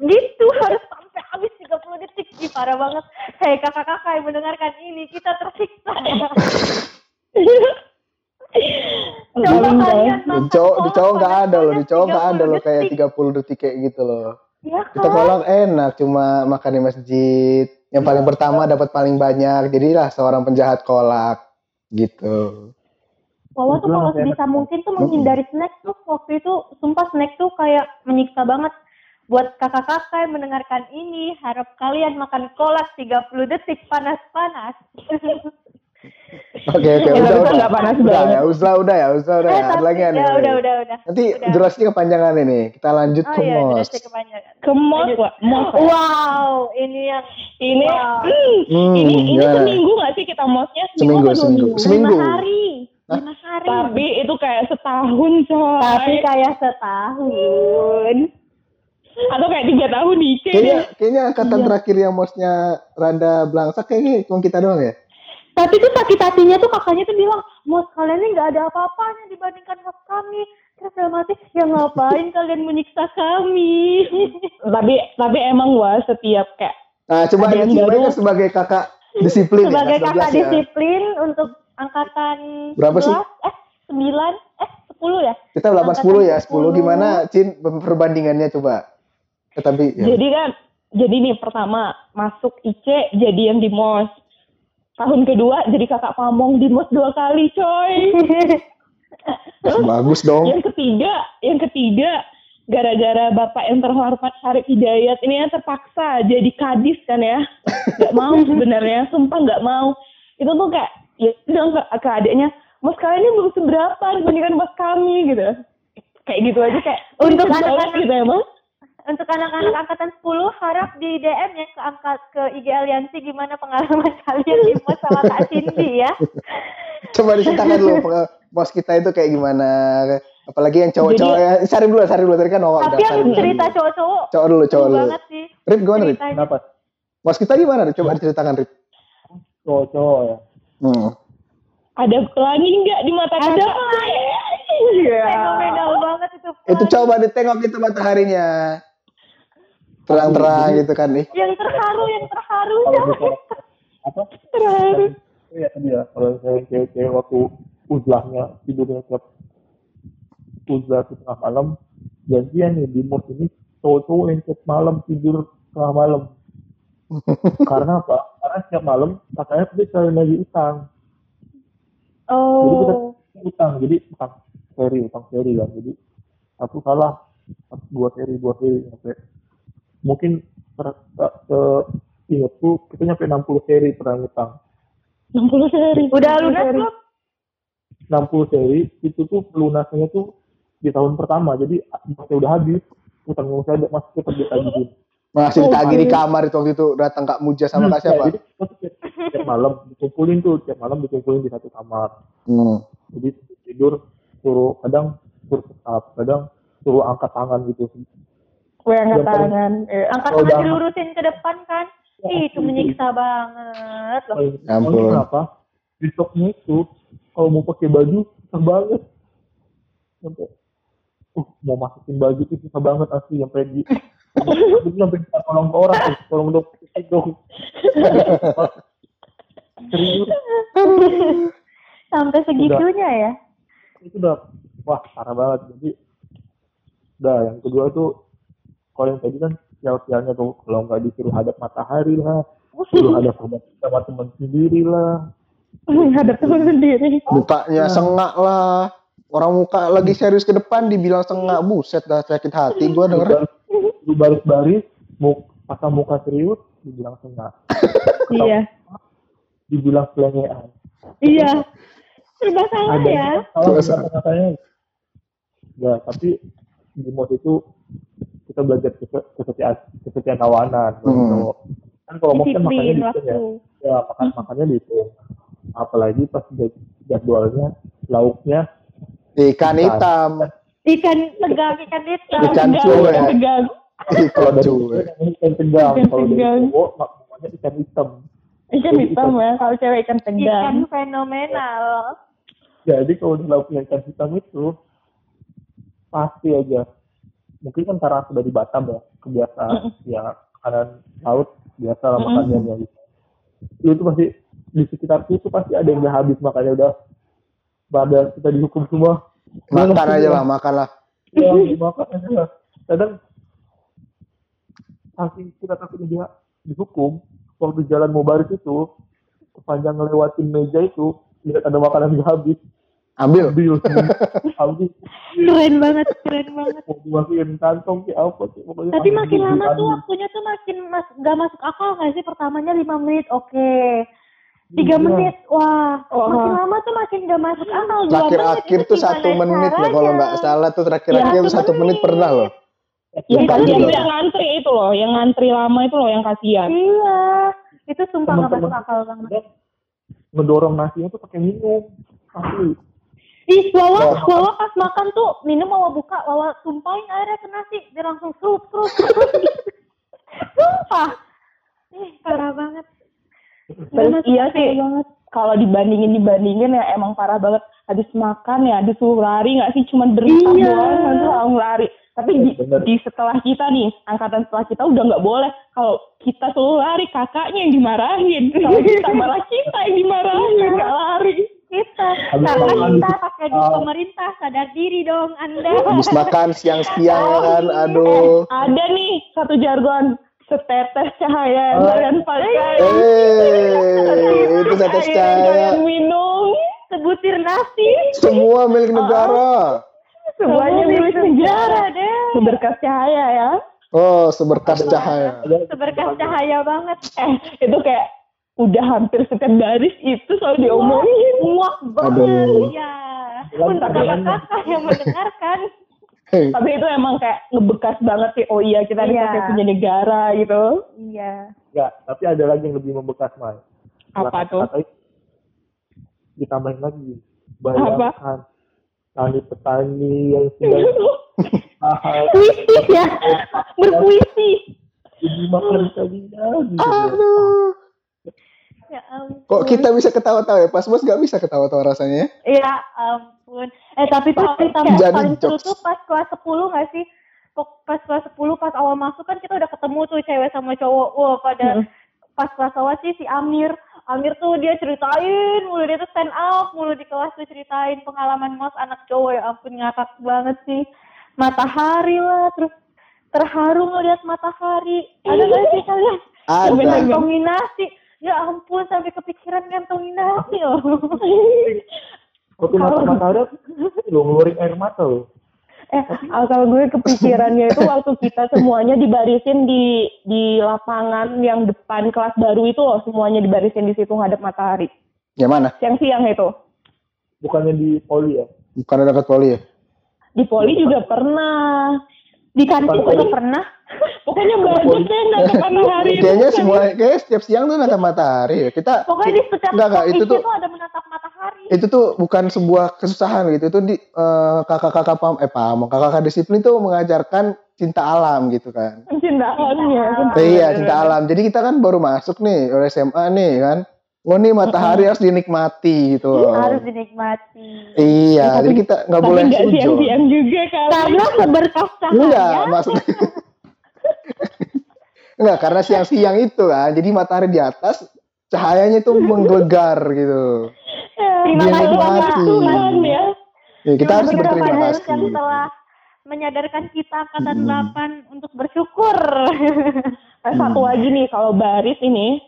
gitu harus sampai habis 30 detik. Ih, parah banget. Hei kakak-kakak yang mendengarkan ini kita tersiksa. Coba Paling kalian Di makan cowok di cowok nggak ada loh, di cowok nggak ada 30 loh kayak detik. 30 detik kayak gitu loh. Iya Kita kolak enak, cuma makan di masjid. Yang paling pertama dapat paling banyak, jadilah seorang penjahat kolak gitu. Wawa tuh kalau sebisa mungkin tuh menghindari snack tuh waktu itu sumpah snack tuh kayak menyiksa banget. Buat kakak-kakak yang mendengarkan ini harap kalian makan kolak 30 detik panas-panas Oke oke Ya, udah udah. nggak panas Udah banget. ya, Uzla udah ya, udah Eh, ya. Ada tapi- lagi nih. ya udah udah udah. Nanti Udah. durasinya kepanjangan ini. Kita lanjut Oh ke iya, mos. Ke mos. Wow, ini yang Ini, Wow. hmm, Hmm, ini, ini gimana? seminggu nggak sih kita mosnya? Seminggu, seminggu. minggu? Seminggu. lima hari. Lima hari. Tapi itu kayak setahun coy. Tapi kayak setahun. Atau kayak tiga tahun nih. Kayaknya kayaknya angkatan Iya. terakhir yang mosnya rada belangsak kayaknya cuma kita doang ya. Tapi tuh sakit hatinya tuh kakaknya tuh bilang, mos kalian ini nggak ada apa-apanya dibandingkan mos kami. Terus dalam hati, ya ngapain kalian menyiksa kami? Tapi tapi emang wah setiap kayak Nah, coba Ada yang ini baru. sebagai kakak disiplin Sebagai ya, kakak 12 ya. disiplin untuk angkatan Berapa sih? 11, eh 9, eh 10 ya? Kita 8 Angkatan 10 ya, 10 10. gimana Cin perbandingannya coba. Tetapi ya. jadi kan jadi nih pertama masuk IC jadi yang di mos. Tahun kedua jadi kakak pamong di mos dua kali coy. bagus dong. Yang ketiga, yang ketiga gara-gara bapak yang terhormat Syarif Hidayat ini yang terpaksa jadi kadis kan ya. Nggak mau sebenarnya sumpah nggak mau. Itu tuh kayak ya bilang ke, ke adiknya mas kalian ini belum seberapa dibandingkan mas kami? gitu. Kayak gitu aja kayak Untuk "Ini anak-anak- gitu emang Untuk anak-anak angkatan 10 harap di DM ya ke angkat ke IG Aliansi gimana pengalaman kalian di mos sama Kak Cindy ya. Coba diceritakan dulu bos kita itu kayak gimana. Apalagi yang cowok-cowok ya. Sari dulu, Sari dulu tadi kan Noah Tapi yang cerita cowok-cowok Cowok dulu, cowok dulu. banget sih. Rip gimana Rip? Kenapa? Bos kita gimana? Coba diceritakan Rip. Cowok-cowok ya. Hmm. ada pelangi nggak di mata Ada kakak pelangi. Iya. Fenomenal banget itu. Itu coba ditengok itu mataharinya. Terang-terang gitu kan nih. Yang terharu, yang terharu. Bicara apa? Terharu. Iya tadi ya. Kalau saya cewek-cewek waktu uzlahnya tidurnya tiap uzlah itu tengah malam. Janjian nih di mos ini cowok-cowok yang tiap malam tidur tengah malam. Karena apa? Karena setiap malam katanya dia selalu lagi utang. Jadi kita Oh. utang, jadi utang seri, utang seri kan. Jadi satu salah, satu, dua seri, dua seri sampai mungkin ter, ter, ter- ingatku kita nyampe 60 seri pernah utang. 60 sehari Udah lunas belum? 60 seri itu tuh pelunasannya tuh di tahun pertama. Jadi masih udah habis, utang yang saya masih tetap ditagihin. Masih Oh, ditagih di iya. kamar itu waktu itu datang Kak Muja sama Kak Ya, siapa? jadi kita tuh tiap, tiap malam dikumpulin tuh, tiap malam dikumpulin di satu kamar. Hmm. Jadi tidur suruh kadang suruh tetap, kadang suruh angkat tangan gitu. Gue angkat Yang tangan Iya. Angkat tangan udah- dilurusin ke depan kan? Ya, Ih, itu itu. menyiksa banget loh. Paling Ya ampun. kenapa? Besoknya itu kalau mau pakai baju susah banget. Sampai uh, mau masukin baju itu susah banget asli sampai di tuh sampai minta tolong ke orang tuh, tolong dong dong. Serius Sampai segitunya ya. itu udah wah parah banget jadi udah yang kedua itu kalau yang tadi kan sial-sialnya tuh kalau nggak disuruh hadap matahari lah suruh hadap hadap sama teman sendiri lah. Ada teman sendiri. Mukanya sengak lah. Orang muka lagi serius ke depan dibilang sengak. Buset dah sakit hati gua denger. lu baris-baris pasang muka serius dibilang sengak. Iya. Dibilang selengean. Iya. Serba salah ada ya. salah kata-katanya ya tapi di mos itu kita belajar kese- kesetiaan kesetiaan kawanan Hmm. kan kalau kan makannya Disiplin dihitung ya waktu. ya makan makannya dihitung apalagi pas jad- jadwalnya lauknya Ikan hitam. Ikan tegang, ikan hitam. Ikan cuek. ikan tegang Ikan dari cuek. ikan tegang Ikan kalau dari cowok mak- namanya ikan hitam ikan hitam ya kalau cewek ikan Ikan tegang fenomenal. jadi kalau di lauknya ikan hitam itu pasti aja mungkin kan karena sudah di Batam ya kebiasaan ya makanan laut biasa lah makanannya gitu. Itu pasti di sekitarku itu pasti ada yang udah habis makanya udah pada kita dihukum semua. Makan aja lah, makan lah. ya, makan aja lah. Kadang saking kita takut dia dihukum waktu jalan mau baris itu sepanjang ngelewatin meja itu lihat ada makanan yang habis Ambil. ambil ambil Keren banget, keren banget. mau dimasukin kantong apa sih pokoknya Tapi ambil, makin lama tuh ambil. waktunya tuh makin mas gak masuk akal nggak sih? Pertamanya 5 menit, oke. tiga Iya. menit wah Oh. makin lama tuh makin gak masuk akal dua Terakhir menit akhir itu tuh satu menit loh kalau nggak salah tuh terakhir Ya, akhir satu menit menit. pernah loh. Yang Lupa kasihan juga. tuh yang ngantri itu loh, yang ngantri lama itu loh yang kasihan. iya itu sumpah gak Teman-teman masuk akal banget Dan ngedorong nasinya tuh pakai minum asli ih Wawa Wawa pas makan tuh minum Wawa buka Wawa tumpahin airnya ke nasi dia langsung serup serup sumpah ih parah banget Gak Terus iya sih, banget kalau dibandingin dibandingin ya emang parah banget. Habis makan ya disuruh lari nggak sih, cuman berita Iya. doang nanti langsung lari. Tapi di, Bener. di setelah kita nih, angkatan setelah kita udah nggak boleh. Kalau kita suruh lari, kakaknya yang dimarahin. Kalau kita malah kita yang dimarahin, nggak lari. kita karena kita Ah. pemerintah sadar diri dong anda Habis makan siang-siang ya kan, aduh. Ada nih satu jargon, setetes cahaya yang Oh. kalian pakai. Eh, itu yang cahaya. kalian minum. sebutir nasi Semua milik negara. Semuanya milik negara. deh Seberkas cahaya ya. Oh, seberkas cahaya. Seberkas cahaya banget Eh, itu kayak udah hampir setiap baris itu selalu diomongin. muak banget Aduh. ya Lagi untuk kalian- kakak yang mendengarkan Hei, Tapi itu emang kayak ngebekas banget sih. Oh iya, kita nih Iya. pakai punya negara gitu. iya Enggak, tapi ada lagi yang lebih membekas, Mai. Apa tuh? Ditambahin lagi. Bayangkan petani-petani yang sudah puisi ya berpuisi jadi makan kalinya gitu. Aduh. Ya ampun. Kok kita bisa ketawa-tawa ya? Pas bos nggak bisa ketawa-tawa rasanya. ya? Ampun. Eh tapi tuh cerita Jadi paling seru tuh pas kelas 10 nggak sih? Pas kelas 10 pas awal masuk kan kita udah ketemu tuh cewek sama cowok. Wah pada Hmm. pas kelas awal sih si Amir. Amir tuh dia ceritain mulu dia tuh stand up mulu di kelas tuh ceritain pengalaman mos anak cowok. Ya ampun ngakak banget sih. Matahari lah terus terharu ngeliat matahari. Ada nggak sih kalian? Ada. ngantongin nasi ya ampun sampai kepikiran ngantongin nasi loh Waktu mata-mata ada, lo ngeluarin air mata lo. Eh, asal gue kepikirannya itu waktu kita semuanya dibarisin di di lapangan yang depan kelas baru itu loh, semuanya dibarisin di situ ngadep matahari. Yang mana? Siang-siang itu. Bukannya di poli ya? Bukan dekat poli ya? Di poli juga pernah. Di kantin juga pernah Pokoknya banyak deh ngadep matahari. Kayaknya semua, kayak setiap siang tuh natap matahari ya. Kita, pokoknya di setiap Enggak, enggak, itu tuh- tuh ada menatap matahari itu tuh bukan sebuah kesusahan gitu. Itu di eh, kakak-kakak pam, eh pam, kakak-kakak disiplin tuh mengajarkan cinta alam gitu kan. Cintaannya. iya, cinta alam. Jadi kita kan baru masuk nih, oleh SMA nih kan. Oh nih matahari harus dinikmati gitu. loh. harus dinikmati Iya, Tapi- jadi kita nggak boleh nggak sujon. siang-siang juga kali. karena seberkas Enggak, cahaya maksudnya. Enggak, karena siang-siang itu kan. Jadi matahari di atas, cahayanya tuh menggelegar gitu. terima kasih Tuhan ya. Ya, kita harus berterima kasih. yang telah menyadarkan kita angkatan Hmm. 8 untuk bersyukur satu lagi nih, kalau baris ini,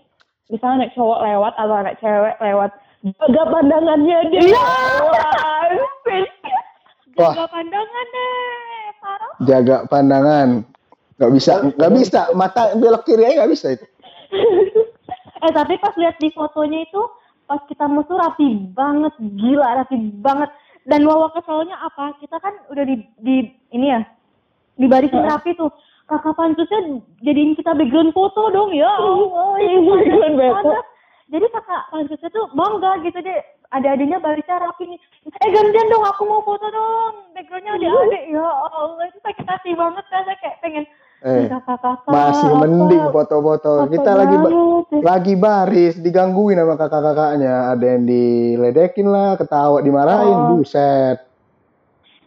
misalnya anak cowok lewat atau anak cewek lewat, jaga pandangannya dia. Iya. Wah, asik. Wah. jaga pandangan deh parah Jaga pandangan. Nggak bisa, nggak bisa. Mata belok kiri aja nggak bisa itu. Eh tapi pas lihat di fotonya itu pas kita musuh rapi banget, gila rapi banget. Dan wawa keselnya apa? Kita kan udah di, di ini ya, di barisin Heeh. rapi tuh. Kakak pansusnya jadiin kita background foto dong ya. Iya, itu background foto. panas. Jadi kakak pansusnya tuh bangga gitu deh. Ada-adanya barisnya rapi nih. Eh gantian dong, aku mau foto dong. Backgroundnya adik-adik. Ya Allah, itu sakit hati banget. Saya kayak pengen Eh, kakak-kakak. masih apa- mending foto-foto. Kita lagi ba- lagi baris, digangguin sama kakak-kakaknya. Ada yang diledekin lah, ketawa, dimarahin, Oh. buset.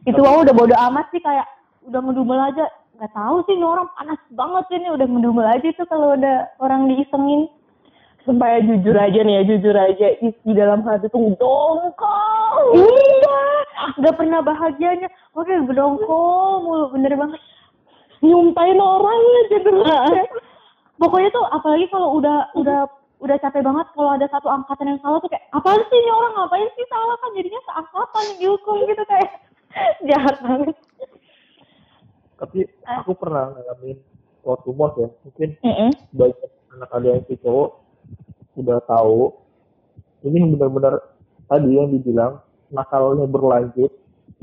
itu wah udah bodo amat sih kayak udah ngedumel aja nggak tahu sih ini orang panas banget sih ini udah ngedumel aja tuh kalau udah orang diisengin. Sumpah ya jujur aja nih ya, jujur aja isi dalam hati tuh dongkol. iya nggak pernah bahagianya. Oke bedongkol mulu bener banget. Nyumpain orang aja terus. pokoknya tuh apalagi kalau udah udah udah capek banget kalau ada satu angkatan yang salah tuh kayak apaan sih ini orang? Ngapain sih salah kan? Jadinya seangkatan dihukum gitu kayak. Jahat banget Tapi aku pernah ngalamin waktu mos ya, mungkin Mm-mm. banyak anak ada yang si cowok udah tahu ini benar-benar tadi yang dibilang nakalnya berlanjut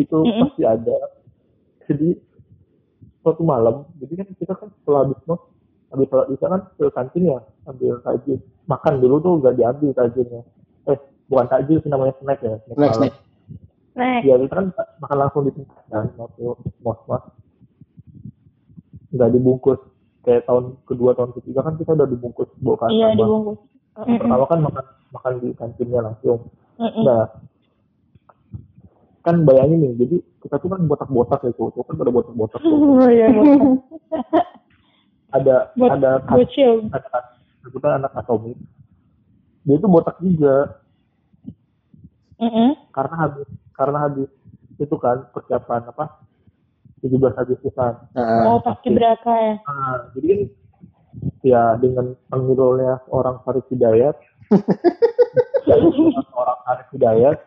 itu Mm-mm. pasti ada jadi suatu malam jadi kan kita kan setelah habis mos habis sholat isya kan ke kantin ya ambil takjil makan dulu tuh gak diambil takjilnya eh bukan takjil sih namanya snack ya snack Next, malam. next. Next. ya kita kan makan langsung di tempat kan waktu mos mos nggak dibungkus kayak tahun kedua tahun ketiga kan kita udah dibungkus bawa ke Iya dibungkus. pertama kan makan makan di kantinnya langsung Mm-mm. nah kan bayangin nih jadi kita tuh kan botak-botak ya cowok kan pada botak-botak tuh. Oh iya. ada Buat ada bocil. ada sebutan anak atomik dia itu botak juga Mm-mm. karena habis karena habis itu kan persiapan apa 17 Agustusan. Nah, Oh pasti beraka ya. Nah, jadi kan ya dengan panggilannya orang Farid Hidayat, orang Farid Hidayat,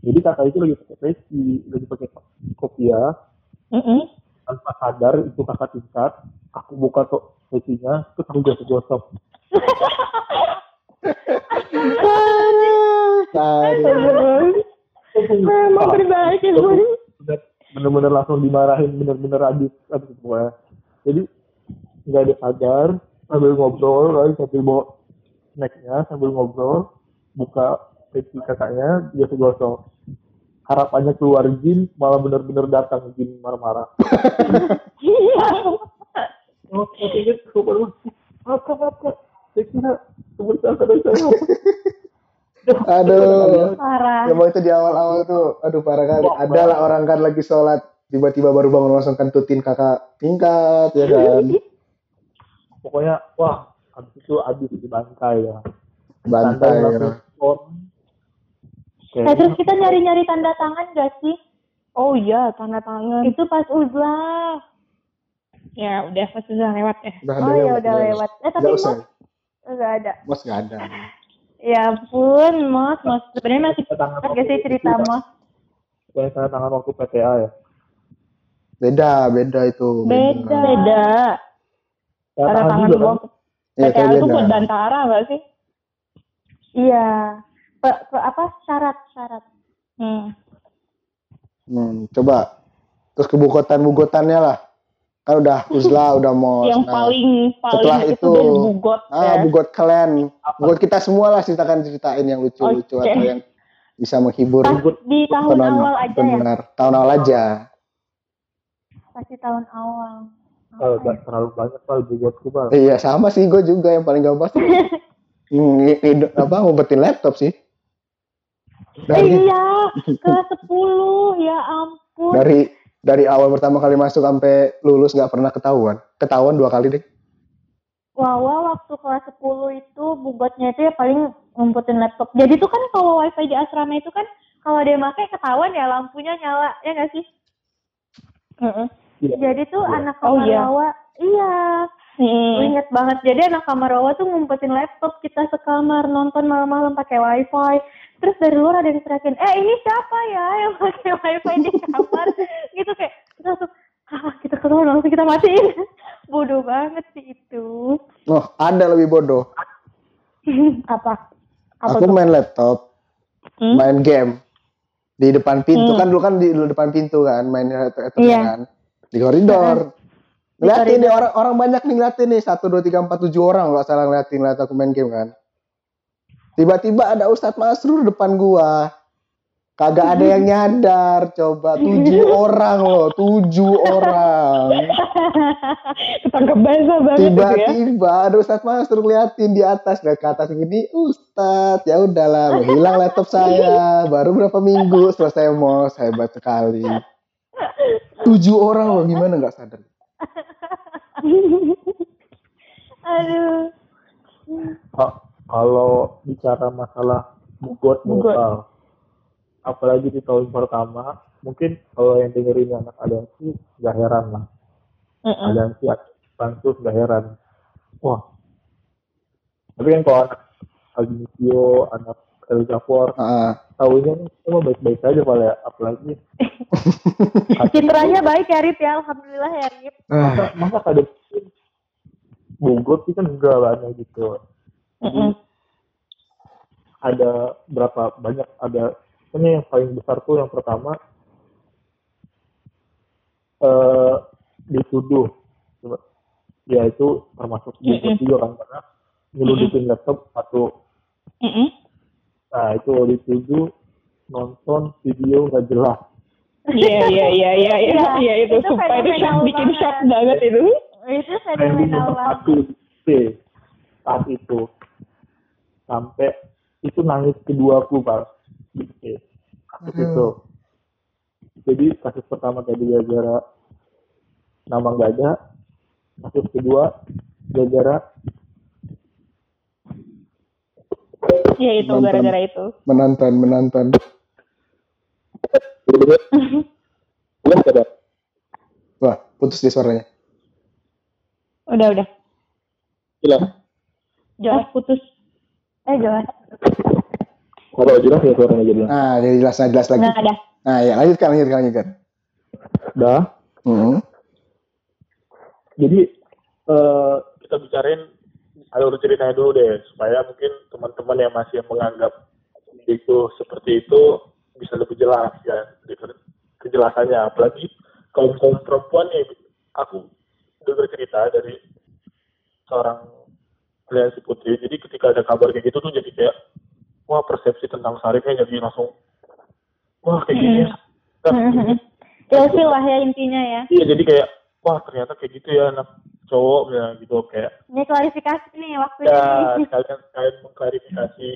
jadi kakak itu lagi pakai peci, lagi pakai kopiah, Mm-mm. tanpa sadar itu kakak tingkat, aku buka tuh pecinya, terus aku gosok-gosok. Aduh. Memang berbahaya bener-bener langsung dimarahin bener-bener habis habis semua jadi nggak ada sadar sambil ngobrol kan sambil bawa snacknya sambil ngobrol buka peci kakaknya dia gosok harapannya keluar jin malah bener-bener datang jin marah-marah. Oh ingat apa apa apa saya kira saya Aduh. Parah. Emang itu di awal-awal tuh, aduh parah kali. Ada lah orang kan lagi sholat, tiba-tiba baru bangun langsung kentutin kakak tingkat, ya kan. pokoknya wah habis itu habis dibantai ya Bantai. Ya. skor. Kayak Nah, terus kita nyari-nyari tanda tangan gak sih? Oh iya tanda tangan. Itu pas uzlah. Ya udah pasti udah lewat ya. Udah Oh ya udah ya. lewat. Eh tapi. Mas nggak ada. Mas nggak ada. Ya ampun, Mas, Mas sebenarnya masih Kan gak sih cerita Mas? Kayak tanda tangan waktu PTA ya. Beda, beda itu. Beda. Beda. Tanda tangan juga kan. waktu Iya, PTA kayak itu beda. buat bantara nggak sih? Iya. Pe, pe- apa syarat syarat? Hmm. Hmm, coba. Terus kebukotan-bugotannya lah. Kan udah uzlah, udah mau. Yang paling setelah paling itu, itu- dari bugot Ah, ya. bugot kalian. Bugot kita semua lah ceritakan ceritain yang lucu-lucu Oke. atau yang bisa menghibur Pas di tahun penonton. awal aja ya. Benar. Tahun awal aja. Pasti tahun awal. Kalau nggak terlalu banyak kali buatku bal. Iya, sama sih gue juga yang paling gampang. Hmm, i- i- apa ngumpetin laptop sih. Eh, Dari iya, kelas 10 ya ampun. dari dari awal pertama kali masuk sampai lulus nggak pernah ketahuan. Ketahuan dua kali deh. Wawa waktu kelas 10 itu bugotnya itu ya paling ngumputin laptop. Jadi tuh kan kalau wifi di asrama itu kan kalau dia pakai ketahuan ya lampunya nyala ya nggak sih? Heeh. Iya. Jadi tuh Iya. anak Oh, kamar iya. Wawa, iya, Hmm. Gue inget banget. Jadi anak kamar Wawa tuh ngumpetin laptop kita sekamar nonton malam-malam pakai wifi. Terus dari luar ada yang teriakin, eh ini siapa ya yang pakai wifi di kamar? gitu kayak kita langsung, ah, kita keluar langsung kita matiin. Bodoh banget sih itu. Oh, ada lebih bodoh. Apa? Apa Aku tuh? main laptop, Hmm? main game di depan pintu Hmm. kan dulu kan di dulu depan pintu kan main laptop Iya. kan di koridor. Ngeliatin nih orang orang banyak nih ngeliatin nih satu dua tiga empat tujuh orang nggak salah ngeliatin ngeliat aku main game kan. Tiba-tiba ada Ustadz Masrur depan gua. Kagak ada yang nyadar, coba tujuh orang loh, tujuh orang. Ketangkep basah banget itu ya. Tiba-tiba ada Ustadz Masrur liatin di atas, lihat ke atas gini, Ustadz, ya udahlah, hilang laptop saya, baru berapa minggu selesai mos, hebat sekali. Tujuh orang loh, gimana nggak sadar? Aduh. Ka- Kalau bicara masalah bugot Bugot. lokal, apalagi di tahun pertama, mungkin kalau yang dengerin anak aliansi nggak heran lah. Heeh. aliansi pansus nggak heran. Wah. Tapi kan kalau anak Agnisio, anak El Jafar, Ah, tahunya semua baik-baik aja Pak ya. Apalagi Citranya baik ya Rip ya, Alhamdulillah ya Rip. masa, masa ada Bogor sih kan enggak lah gitu. Heeh. ada berapa banyak ada ini yang paling besar tuh yang pertama eh dituduh ya itu termasuk Mm-mm. juga kan karena nyeludupin laptop satu Mm-mm. nah itu dituduh nonton video nggak jelas Iya iya iya iya iya Iya, iya itu sumpah itu shock, bikin shock banget itu. itu fenomenal banget satu C saat itu sampai itu nangis keduaku pak di C kasus Aduh. itu jadi kasus pertama tadi gara-gara nama nggak ada kasus kedua gara-gara Iya itu gara-gara itu. belum ada wah putus deh suaranya Udah udah. jelas Jelas putus. Eh jelas. Kalau jelas ya suaranya jadi? Nah jadi jelas nah, jelas lagi. Nggak ada. nah ya lanjutkan lanjutkan lanjutkan. Dah. Hmm. jadi eh, kita bicarain alur ceritanya dulu deh supaya mungkin teman-teman yang masih menganggap itu seperti itu bisa lebih jelas ya. Kejelasannya. Apalagi kaum kaum perempuan nih aku dengar cerita dari seorang si putri. Jadi ketika ada kabar kayak gitu tuh jadi kayak wah persepsi tentang Sarifnya jadi langsung wah kayak gini. Ya. Mhm. ilfil lah ya intinya ya. Iya jadi kayak wah ternyata kayak gitu ya anak cowok ya gitu. Kayak ini klarifikasi nih waktunya ya nih. sekalian sekalian mengklarifikasi.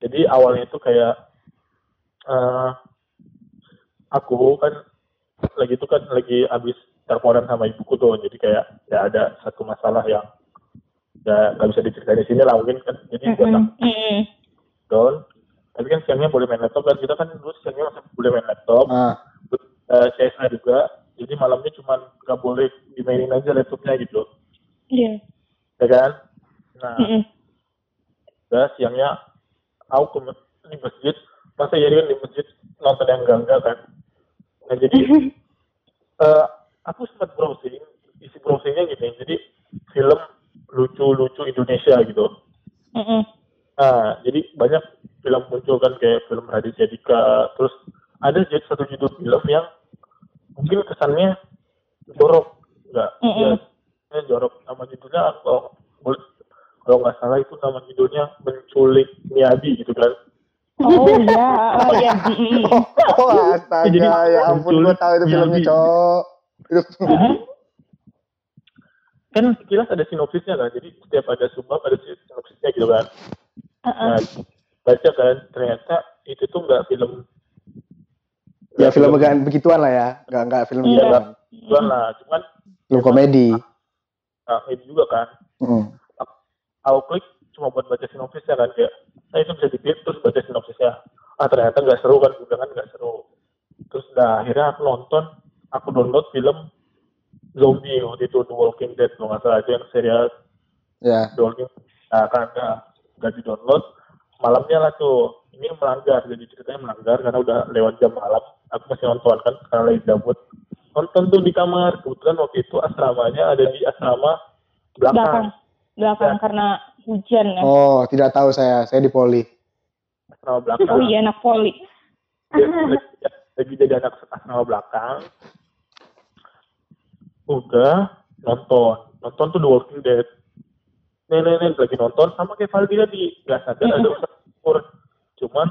Jadi awalnya itu kayak eh aku kan lagi itu kan lagi habis teleponan sama ibuku tuh. Jadi kayak ya ada satu masalah yang ya nggak bisa diceritain di sini lah mungkin kan jadi buat aku. Mm-mm. down. Tapi kan siangnya boleh main laptop kan kita kan dulu siangnya masih boleh main laptop. Ah. Eh, CSA juga. Jadi malamnya cuma nggak boleh dimainin aja laptopnya gitu. Iya. ya kan? Nah Mm-mm. udah siangnya aku ke di masjid. Masa ya kan di masjid nonton yang enggak enggak kan? Nah jadi eh, aku sempat browsing isi browsingnya gini. Jadi film lucu-lucu Indonesia gitu Mm-mm. nah jadi banyak film muncul kan kayak film Raditya Dika terus ada jadi satu judul film yang mungkin kesannya jorok enggak Mm-mm. ya, ya jorok nama judulnya boleh- kalau nggak salah itu nama judulnya menculik Miyabi gitu kan Oh iya. Oh iya. Oh astaga ya ampun gue tahu itu filmnya cowok itu kan sekilas ada sinopsisnya kan? Jadi setiap ada subbab ada sinopsisnya gitu kan? Uh-uh. nah baca kan? Ternyata itu tuh nggak film ya film enggak begituan lah ya. Enggak enggak film Iya. begituan begituan lah. Cuman film komedi. Nah, ini juga kan? Hmm. aku klik cuma buat baca sinopsisnya kan? Kayak nah itu bisa diklik terus baca sinopsisnya. Ah ternyata nggak seru kan? Udah kan nggak seru. Terus dah akhirnya aku nonton aku download film zombie waktu itu The Walking Dead kalau nggak salah. Itu yang serial ya. The Walking nah kan nggak nggak di download malamnya lah tuh. Ini melanggar jadi ceritanya melanggar karena udah lewat jam malam. Aku masih nonton kan karena lagi gabut. Nonton tuh di kamar. Kebetulan waktu itu asramanya ada di asrama Belakang. belakang. Belakang karena hujan ya. oh tidak tahu saya. Saya di poli. Asrama belakang. Oh iya anak poli. Lagi, lagi jadi anak asrama belakang udah nonton. Nonton tuh The Walking Dead. Nenek nenek lagi nonton sama kayak Valdi tadi nggak sadar ada Ustaz Masrur cuman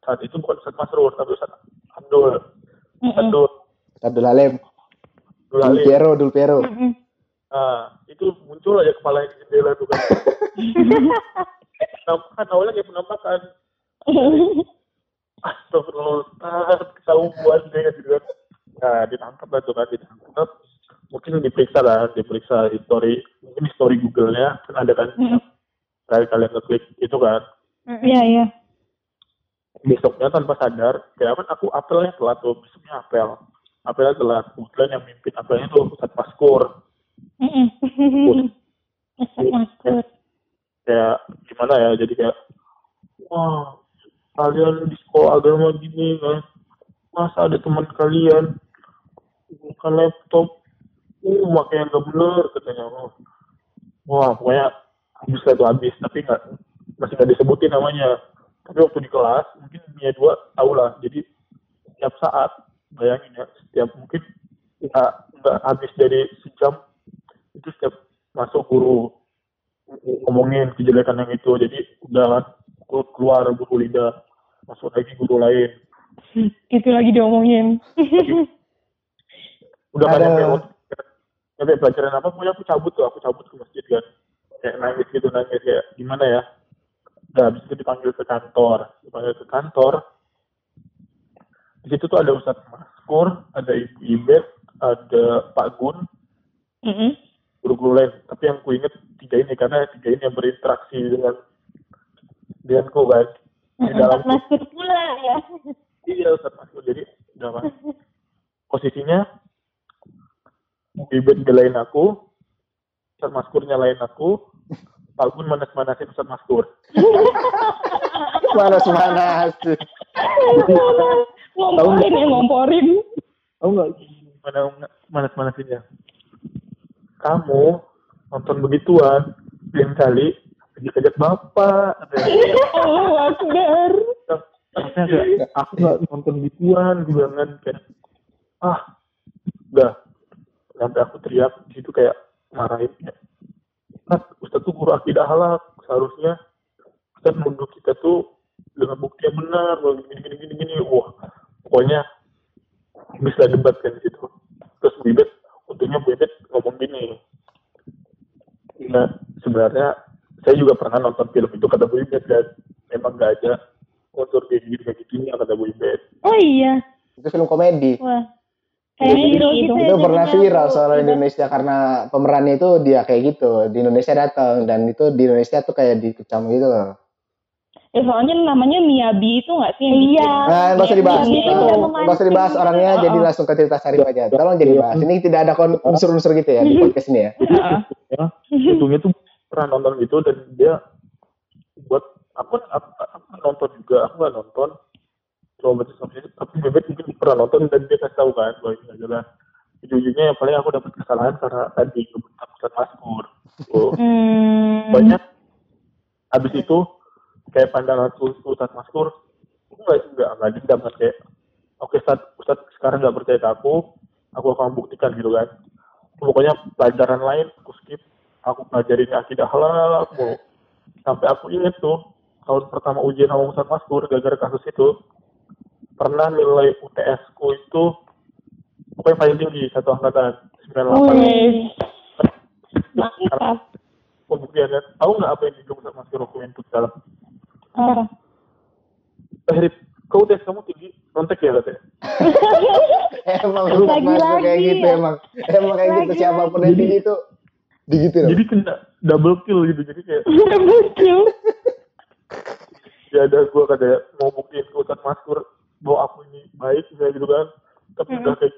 saat itu bukan Ustaz Masrur tapi Ustaz Abdul. Abdul Abdul Halim. Abdul Dul Halim Piero Dul Piero. Nah itu muncul aja kepala di jendela tuh kan. Penampakan awalnya kayak penampakan. Astagfirullah, ketahuan deh gitu kan. Nah, ditangkap lah tuh kan, ditangkap. Mungkin diperiksa lah, diperiksa history, mungkin history Google-nya, kan ada kan, Mm-mm. kalian kalian ngeklik itu kan. Iya iya. Besoknya tanpa sadar, kayak kan aku apelnya telat tuh, besoknya apel. Apelnya telat, kebetulan yang mimpin apelnya tuh Ustaz Maskur. Mm-mm. Masuk. Kayak gimana ya, jadi kayak, wah, kalian di sekolah agama gini kan, masa ada teman kalian bukan laptop uh makanya nggak bener katanya. Wah pokoknya habis lah tuh habis tapi nggak masih nggak disebutin namanya. Tapi waktu di kelas mungkin Mia dua tahu lah. Jadi setiap saat bayangin ya setiap mungkin nggak nggak habis dari sejam itu setiap masuk guru ngomongin kejelekan yang itu. Jadi udah keluar guru lidah masuk lagi guru lain. Itu lagi diomongin. udah Ada- kadang kayak pelajaran apa? Pokoknya aku cabut tuh aku cabut ke masjid kan. Kayak nangis gitu nangis kayak gimana ya? Udah habis itu dipanggil ke kantor. Dipanggil ke kantor. Di situ tuh ada Ustadz Maskur ada Ibu Ibet ada Pak Gun. Mm-mm. guru-guru lain. Tapi yang ku inget tiga ini karena tiga ini yang berinteraksi dengan denganku kan. Di dalam Masuk pula ya. Iya Ustaz Maskur. Jadi udah mas. Posisinya Bibit belain aku, Ustaz Maskur nyalain aku, Pak Gun manas-manasin Ustaz Maskur. Mana semangat. ngomporin ya ngomporin. Tahu nggak gimana manas-manasinnya? Kamu nonton begituan, lain kali ajak-ajak bapak. Allah Akbar. Aku nggak nonton gituan, gue bilang kan ah, udah. Sampai aku teriak di situ kayak marahin kayak, Ustaz, Ustaz tuh guru akidah halak, seharusnya Ustaz nuduh kita tuh dengan bukti yang benar, gini gini gini gini, wah, pokoknya bisa debat kan di situ. Terus Bu Ibet, untungnya Bu Ibet ngomong gini, nah sebenarnya saya juga pernah nonton film itu kata Bu Ibet kan, emang gak ada unsur kayak gini kayak gini kata Bu Ibet. Oh iya. Itu film komedi. Wah. Itu pernah jadinya viral soal Iya. Indonesia karena pemerannya itu dia kayak gitu. Di Indonesia datang dan itu di Indonesia tuh kayak dikecam gitu loh. Ya soalnya namanya Miyabi itu nggak sih? yang Iya. Nah, nggak usah dibahas. Miyabi Itu Itu udah nggak usah dibahas orangnya, Oh, jadi oh. langsung ke cerita Sarif aja. Tolong jadi bahas. Ini tidak ada unsur-unsur gitu ya di podcast ini ya. Heeh. ya untungnya tuh pernah nonton gitu dan dia buat aku aku, aku nonton juga aku nggak nonton itu tapi bebek mungkin pernah nonton dan dia kasih tahu kan bahwa ini jelas ujung-ujungnya yang paling aku dapat kesalahan karena tadi Ustaz Maskur. Tuh Hmm. banyak. Habis itu kayak pandangan Ustaz Maskur aku nggak nggak nggak dendam kan kayak oke Ustaz Ustaz sekarang nggak percaya ke aku aku akan buktikan gitu kan. Pokoknya pelajaran lain aku skip. Aku pelajarin akidah halal mau sampai aku inget tuh tahun pertama ujian sama Ustaz Maskur gara-gara kasus itu pernah nilai UTS ku itu pokoknya paling tinggi satu angkatan 98 Wih. Mantap. pembuktiannya tahu nggak apa yang dibilang Ustaz Maskur waktu itu dalam Apa? eh Rip, kau UTS kamu tinggi nontek ya katanya Emang lu masuk kayak gitu emang. Emang kayak gitu siapa pun yang di itu digitu loh. jadi kena double kill gitu jadi kayak Betul. ya ada gue kayak mau buktiin ke Ustaz Maskur bahwa aku ini baik kayak gitu kan. Tapi udah kayak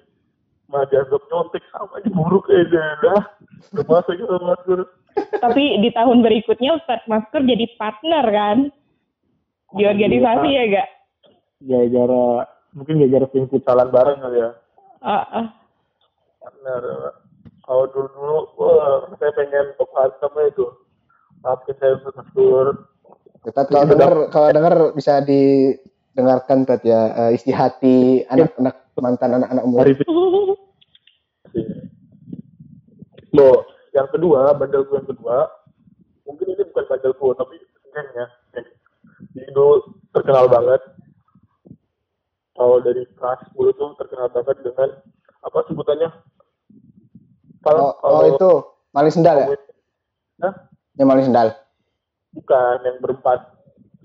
malah dianggap nyontek sama aja buruk aja dah. Udah masa gitu Ustaz Maskur Tapi di tahun berikutnya Ustadz Masker jadi partner kan? Di organisasi ya gak? gara-gara mungkin gara-gara sering futsalan bareng kali ya. Ah, ah. benar kalau dulu dulu wah saya pengen berpahat sama itu maafin saya Ustaz Maskur Tat, kalau denger kalau denger bisa didengarkan Tat ya eh, isi hati anak-anak mantan anak-anak muda. hari Loh, yang kedua, bandel gue yang kedua, mungkin ini bukan bandel gue, tapi gengnya. Geng. Jadi dulu terkenal banget. Kalau dari kelas 10 tuh terkenal banget dengan, apa sebutannya? Kalau, Oh, oh itu maling sendal ya? Hah? Yang maling sendal. Bukan, yang berempat.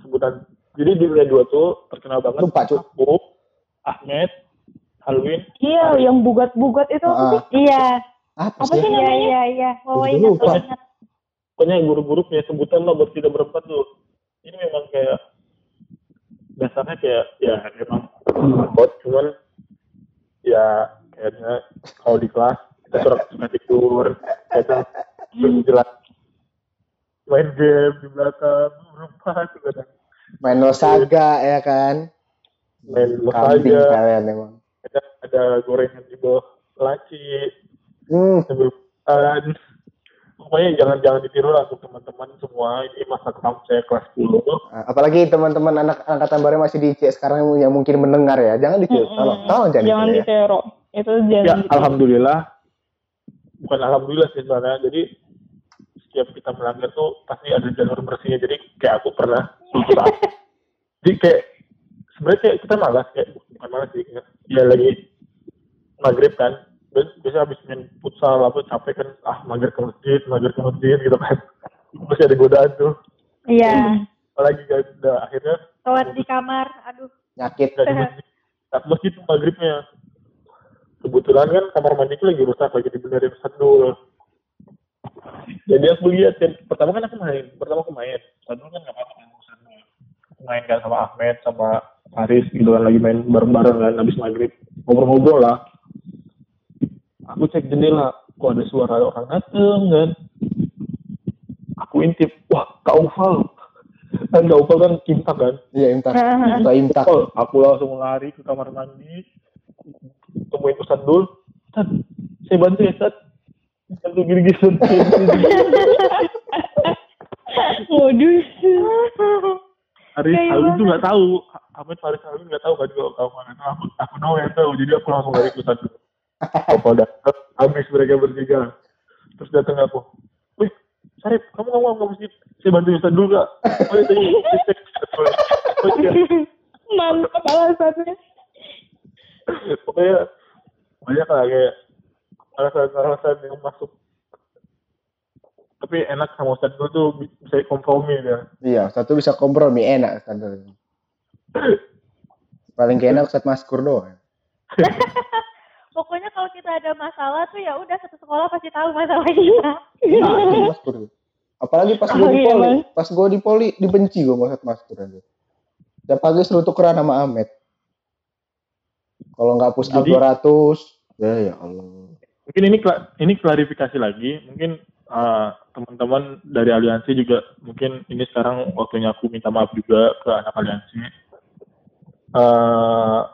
Sebutan. Jadi di dunia dua tuh terkenal banget. Lupa, Cuk. Aku, Ahmed, Halwin, Iya, yang bugat-bugat itu apa Ah. sih? Iya. Apa Apa sih? Iya, namanya? iya, iya. Oh, ingat, lupa. ingat. pokoknya guru-guru punya sebutan lah buat kita berempat tuh ini memang kayak dasarnya kayak ya emang bot cuman ya kayaknya kalau di kelas kita surat suka tidur kita terus jelas main game di belakang berempat gitu kan Main Losaga ya kan? main saja kalian emang. ada, ada gorengan di bawah laci Hmm, sambil makan pokoknya jangan jangan ditiru lah untuk teman-teman semua ini masa kelam saya kelas 10 Nah, apalagi teman-teman anak angkatan baru masih di IC sekarang yang mungkin mendengar ya. Jangan ditiru. Mm-mm. Tolong, tolong jangan, jangan ditiru ya. Itu jangan ya ditiru. alhamdulillah bukan alhamdulillah sih sebenarnya jadi setiap kita melanggar tuh pasti ada jalur bersihnya jadi kayak aku pernah asa. jadi kayak sebenarnya kayak kita malas kayak bukan malas sih kayak, ya lagi maghrib kan Bias- biasa habis main futsal apa capek kan ah mager ke masjid mager ke masjid gitu kan masih ada godaan tuh Iya. apalagi kan udah akhirnya Sholat di kamar. Aduh. Nyakit. nggak di masjid tak masjid tuh maghribnya kebetulan kan kamar mandiku lagi rusak lagi dibenerin sandul jadi aku lihat kan. Pertama kan aku main. Pertama aku main. Sandul kan nggak apa-apa aku main kan sama Ahmed sama Haris gitu kan. Lagi main bareng-bareng kan habis maghrib. Ngobrol-ngobrol lah. Aku cek jendela. Kok ada suara orang dateng kan? Aku intip. Wah kak Ufal. Kan kak Ufal kan cinta kan? Iya, imtak. Suka imtak. Oh, aku langsung lari ke kamar mandi, temuin Ustaz Dul. Ustaz, saya bantu ya Ustaz. Bantu gini-gini. Modus. Haris Kayak Halim tuh nggak tahu. Ahmed Faris Halim nggak tahu kan kalau kamu mana itu aku aku tahu yang tahu. Jadi aku langsung lari ke Dul. Apa udah habis mereka bertiga. Terus datang aku. Wih, Sarip, kamu ngomong ke masjid. Saya bantu Ustaz Dul gak? Oh, iya, iya. Oh, iya. Mantap alasannya. pokoknya banyak lah kayak alasan-alasan yang masuk tapi enak sama Ustadz gue tuh bi- bisa kompromi dia Iya, satu bisa kompromi enak standar. Paling gak enak Ustadz Maskur doang. Pokoknya kalau kita ada masalah tuh ya udah satu sekolah pasti tahu masalah kita. Ustadz Maskur. Apalagi pas gue Oh, di iya, poli, pas gue di poli dibenci gue sama Ustadz Maskur aja. Tiap pagi suruh tukeran sama Ahmed. Kalau nggak push up Jadi- 200, ya ya Allah. Mungkin ini ini klarifikasi lagi mungkin uh, teman-teman dari aliansi juga mungkin ini sekarang waktunya aku minta maaf juga ke anak aliansi Uh,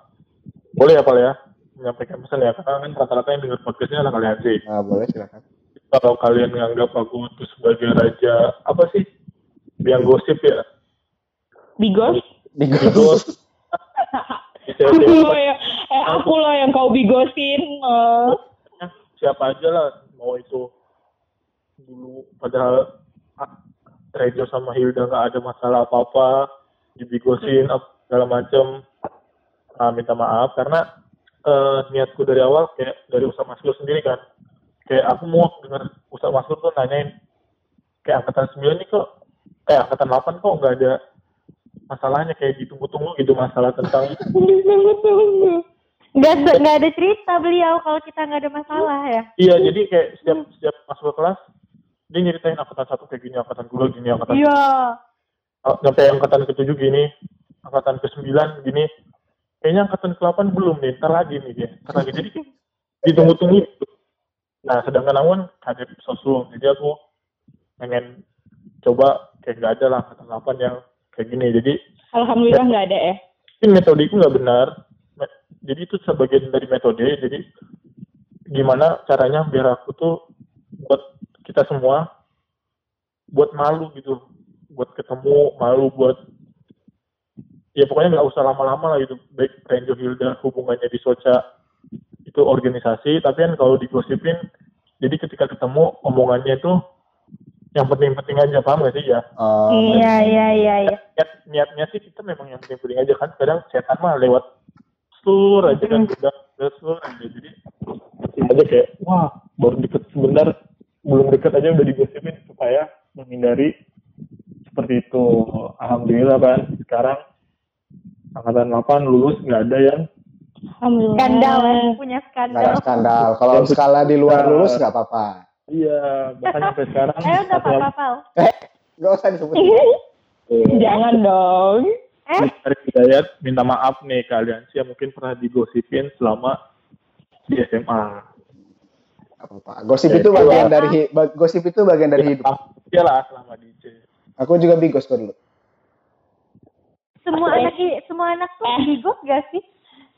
boleh ya Pak ya menyampaikan pesan ya karena kan rata-rata yang dengar podcastnya anak aliansi Nah, boleh silakan. kalau kalian menganggap aku itu sebagai raja apa sih yang gosip ya Bigos? Bigos. Aku loh ya, eh aku loh yang kau bigosin. eh. Siapa aja lah mau itu dulu padahal ah, Rejo sama Hilda nggak ada masalah apa-apa dibigosin segala macem. Ah, minta maaf karena eh, niatku dari awal kayak dari usaha masuk sendiri kan. Kayak aku mau dengar usaha masuk tuh nanyain kayak angkatan 9 nih kok kayak angkatan 8 kok nggak ada masalahnya kayak ditunggu-tunggu gitu masalah tentang Nggak nggak ada cerita beliau kalau kita nggak ada masalah ya. Iya, jadi kayak setiap setiap masuk ke kelas dia nyeritain angkatan satu kayak gini, angkatan dua gini, angkatan Iya. ah, sampai angkatan ketujuh gini, angkatan ke sembilan gini. Kayaknya angkatan ke delapan belum nih, ntar lagi nih dia, ntar lagi. Jadi ditunggu-tunggu. Nah, sedangkan Awan ada sosum, jadi aku pengen coba kayak nggak ada lah angkatan delapan yang kayak gini. Jadi Alhamdulillah nggak ada ya. ini metode itu nggak benar. Jadi itu sebagian dari metode. Jadi gimana caranya biar aku tuh buat kita semua buat malu gitu, buat ketemu malu buat ya pokoknya nggak usah lama-lama lah gitu. Baik Renjo Hilda hubungannya di Soca itu organisasi, tapi kan kalau digosipin, jadi ketika ketemu omongannya itu yang penting-penting aja paham gak sih ya? Oh, Iya iya iya iya. niat niatnya sih kita memang yang penting-penting aja kan kadang setan mah lewat sur aja kan udah udah sur aja jadi aja kayak wah baru deket sebentar belum deket aja udah digosipin supaya menghindari seperti itu alhamdulillah kan sekarang angkatan 8 lulus nggak ada yang Alhamdulillah. Skandal ya, punya nggak skandal. ada skandal. Kalau skala di luar lulus nggak apa-apa. iya bahkan sampai sekarang Eh udah satu- Papal. Nggak usah disebut. Jangan dong. Eh dari Hidayat minta maaf nih ke aliansi yang mungkin pernah digosipin selama di SMA Nggak apa-apa. Gosip itu bagian dari gosip itu bagian dari hidup. Iya lah selama di IC. Aku juga bigos kok dulu. semua anak i- semua anak tuh bigos gak sih?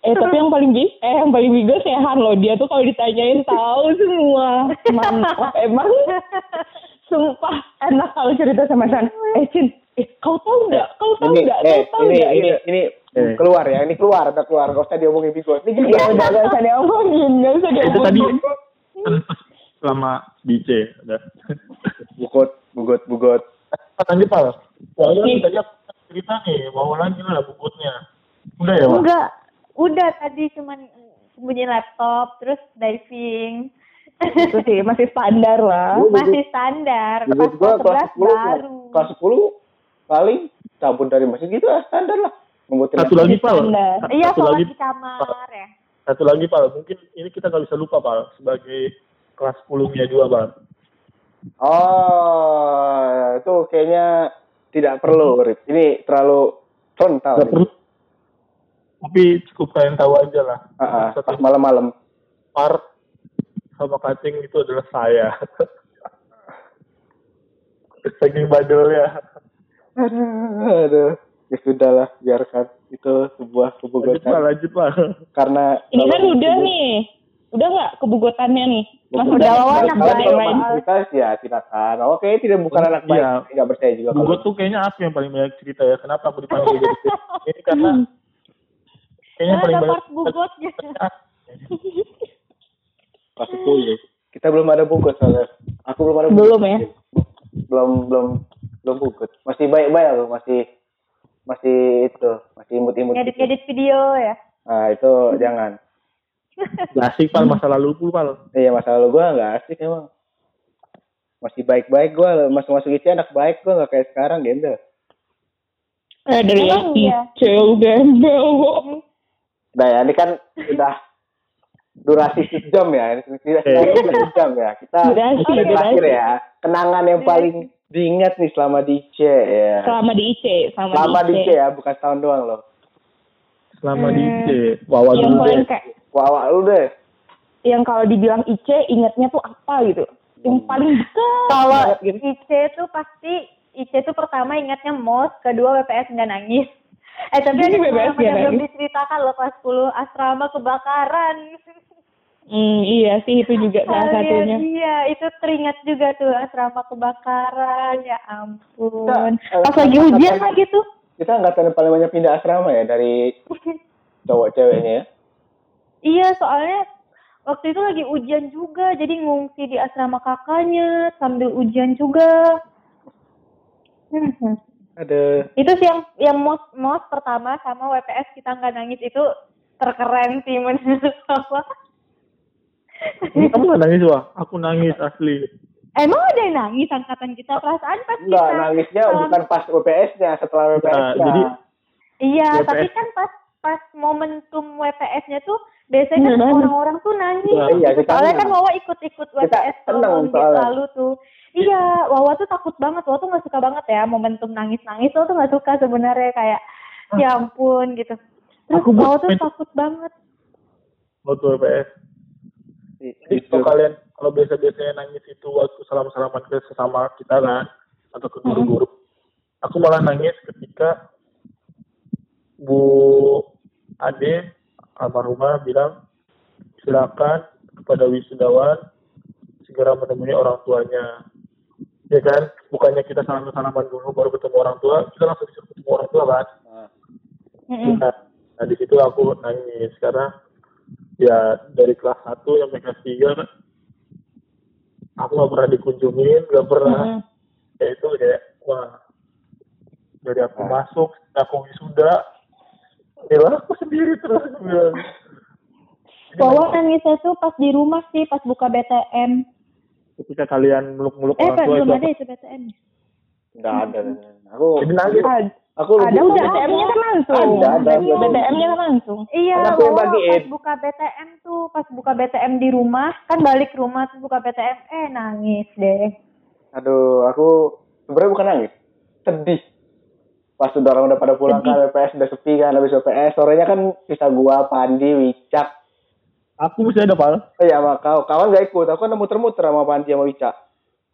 Eh tapi yang paling big, eh yang paling bigos ya Han loh. Dia tuh kalau ditanyain tahu semua. Mantap emang. Sumpah. enak kalau cerita sama San. Eh Cin, eh kau tahu nggak? Kau tahu ini nggak? eh, Kau tahu ini nggak? ini Gitu. ini Eh. keluar ya ini keluar udah keluar gak usah diomongin bigot ini gini Ya udah gak usah diomongin, gak usah itu tadi diomongin. kan pas selama di C udah bugot bugot bugot lanjut pal soalnya kita aja cerita nih mau lagi lah bubutnya udah ya Wak? Enggak, udah tadi cuman sembunyi laptop, terus diving. Itu sih masih standar lah. Masih standar. Pas kelas kelas 10 baru. kelas 10 paling cabut dari masjid gitu ah standar lah. Ngebutin satu lagi pal. Satu- Iya, satu lagi di kamar ya. satu lagi pal mungkin ini kita nggak bisa lupa pal sebagai kelas 10 nya juga pal oh itu kayaknya tidak perlu Rip. ini terlalu frontal tapi cukup kalian tahu aja lah. Ah, ah, satu pas malam-malam. Par sama kating itu adalah saya. Saking badolnya aduh, aduh. ya sudahlah biarkan itu sebuah lanjut kebugotan pal lanjut pal karena Ini kan udah nih. Udah nggak kebugotannya nih? Mas udah lawan anak baik, lain. Kita ya silakan oke tidak bukan anak baik Iya. tidak percaya juga Bugot tuh kayaknya aku yang paling banyak cerita ya. Kenapa aku dipanggil jadi cerita? Ini karena kayaknya paling Ada banyak bugotnya. pas itu kita belum ada bugot soalnya aku belum ada bugot. Belum ya? belum belum belum bugot masih baik-baik aku masih masih itu masih imut-imut Ngedit-ngedit video ya. nah itu jangan Gak asik pal masa lalu pul pal. iya masa lalu gua nggak asik emang masih baik-baik gua masuk masuk IC anak baik gua nggak kayak sekarang gembel Eh dari yang iya. kecil gembel. nah ya ini kan sudah durasi sejam ya ini tidak tidak sejam ya kita Durasi, kita terakhir durasi. ya kenangan yang paling diingat nih selama di IC ya Selama di IC, selama, selama di di IC IC. ya bukan setahun doang loh Selama di C. Wawa Yang dulu deh. kayak wah lu deh yang kalau dibilang IC ingatnya tuh apa gitu? Yang paling dekat Kalau. IC tuh pasti IC tuh pertama ingatnya MOS, kedua WPS nggak nangis. Eh tapi pengalaman nggak yang belum diceritakan loh kelas 10 asrama kebakaran. Hmm, iya sih itu juga salah satunya. Iya, itu teringat juga tuh asrama kebakaran. Ya ampun. Kita- Pas lagi ujian lagi tuh. kita angkatan paling banyak pindah asrama ya dari cowok ceweknya ya Iya, soalnya waktu itu lagi ujian juga, jadi ngungsi di asrama kakaknya sambil ujian juga. Hmm. Ada Itu sih yang yang mos mos pertama sama WPS kita nggak nangis itu terkeren sih menurut aku. Ini kamu gak nangis wah? Aku nangis asli. Emang ada yang nangis angkatan kita perasaan pas enggak kita nangisnya salam- bukan pas WPS-nya setelah WPS-nya Nah, jadi Iya, WPS. tapi kan pas pas momentum WPS-nya tuh biasanya Gimana? orang-orang tuh nangis. Iya, iya, kita soalnya kan Wawa ikut-ikut WPS tahun lalu tuh. Iya, Wawa tuh takut banget. Wawa tuh nggak suka banget ya momentum nangis-nangis. Wawa tuh nggak suka sebenarnya kayak ya ampun gitu. Terus Aku Wawa tuh takut banget. waktu WPS. Jadi kalau kalian kalau biasa-biasanya nangis itu waktu salam-salaman ke sesama kita kan atau ke guru-guru. Aku malah nangis ketika Bu Ade almarhumah bilang silakan kepada wisudawan segera menemui orang tuanya. Ya kan, bukannya kita salam-salaman dulu baru ketemu orang tua, kita langsung disuruh ketemu orang tua kan. Nah. Nah, nah, di situ aku nangis karena ya dari kelas 1 sampai kelas 3 kan aku gak pernah dikunjungin, gak pernah Mm-mm. ya itu kayak wah dari aku masuk, aku wisuda, ya aku sendiri terus bilang. Wawa nangisnya tuh pas di rumah sih, pas buka BTM. Ketika kalian meluk-meluk Eh, orang Pak, tua belum itu ada itu BTM. enggak ada aku Ad- aku Ada udah BTM-nya kan langsung. Ada, ada. BTM-nya kan langsung. Iya, aku yang bagiin. pas buka BTM tuh, pas buka BTM di rumah, kan balik rumah terus buka BTM, eh nangis deh. aduh aku sebenarnya bukan nangis sedih pas udah orang udah pada pulang kan WPS udah sepi kan habis WPS sorenya kan sisa gua Pandi Wicak aku masih ada pal. Oh iya sama kau kawan gak ikut? Aku kan muter-muter sama Pandi sama Wicak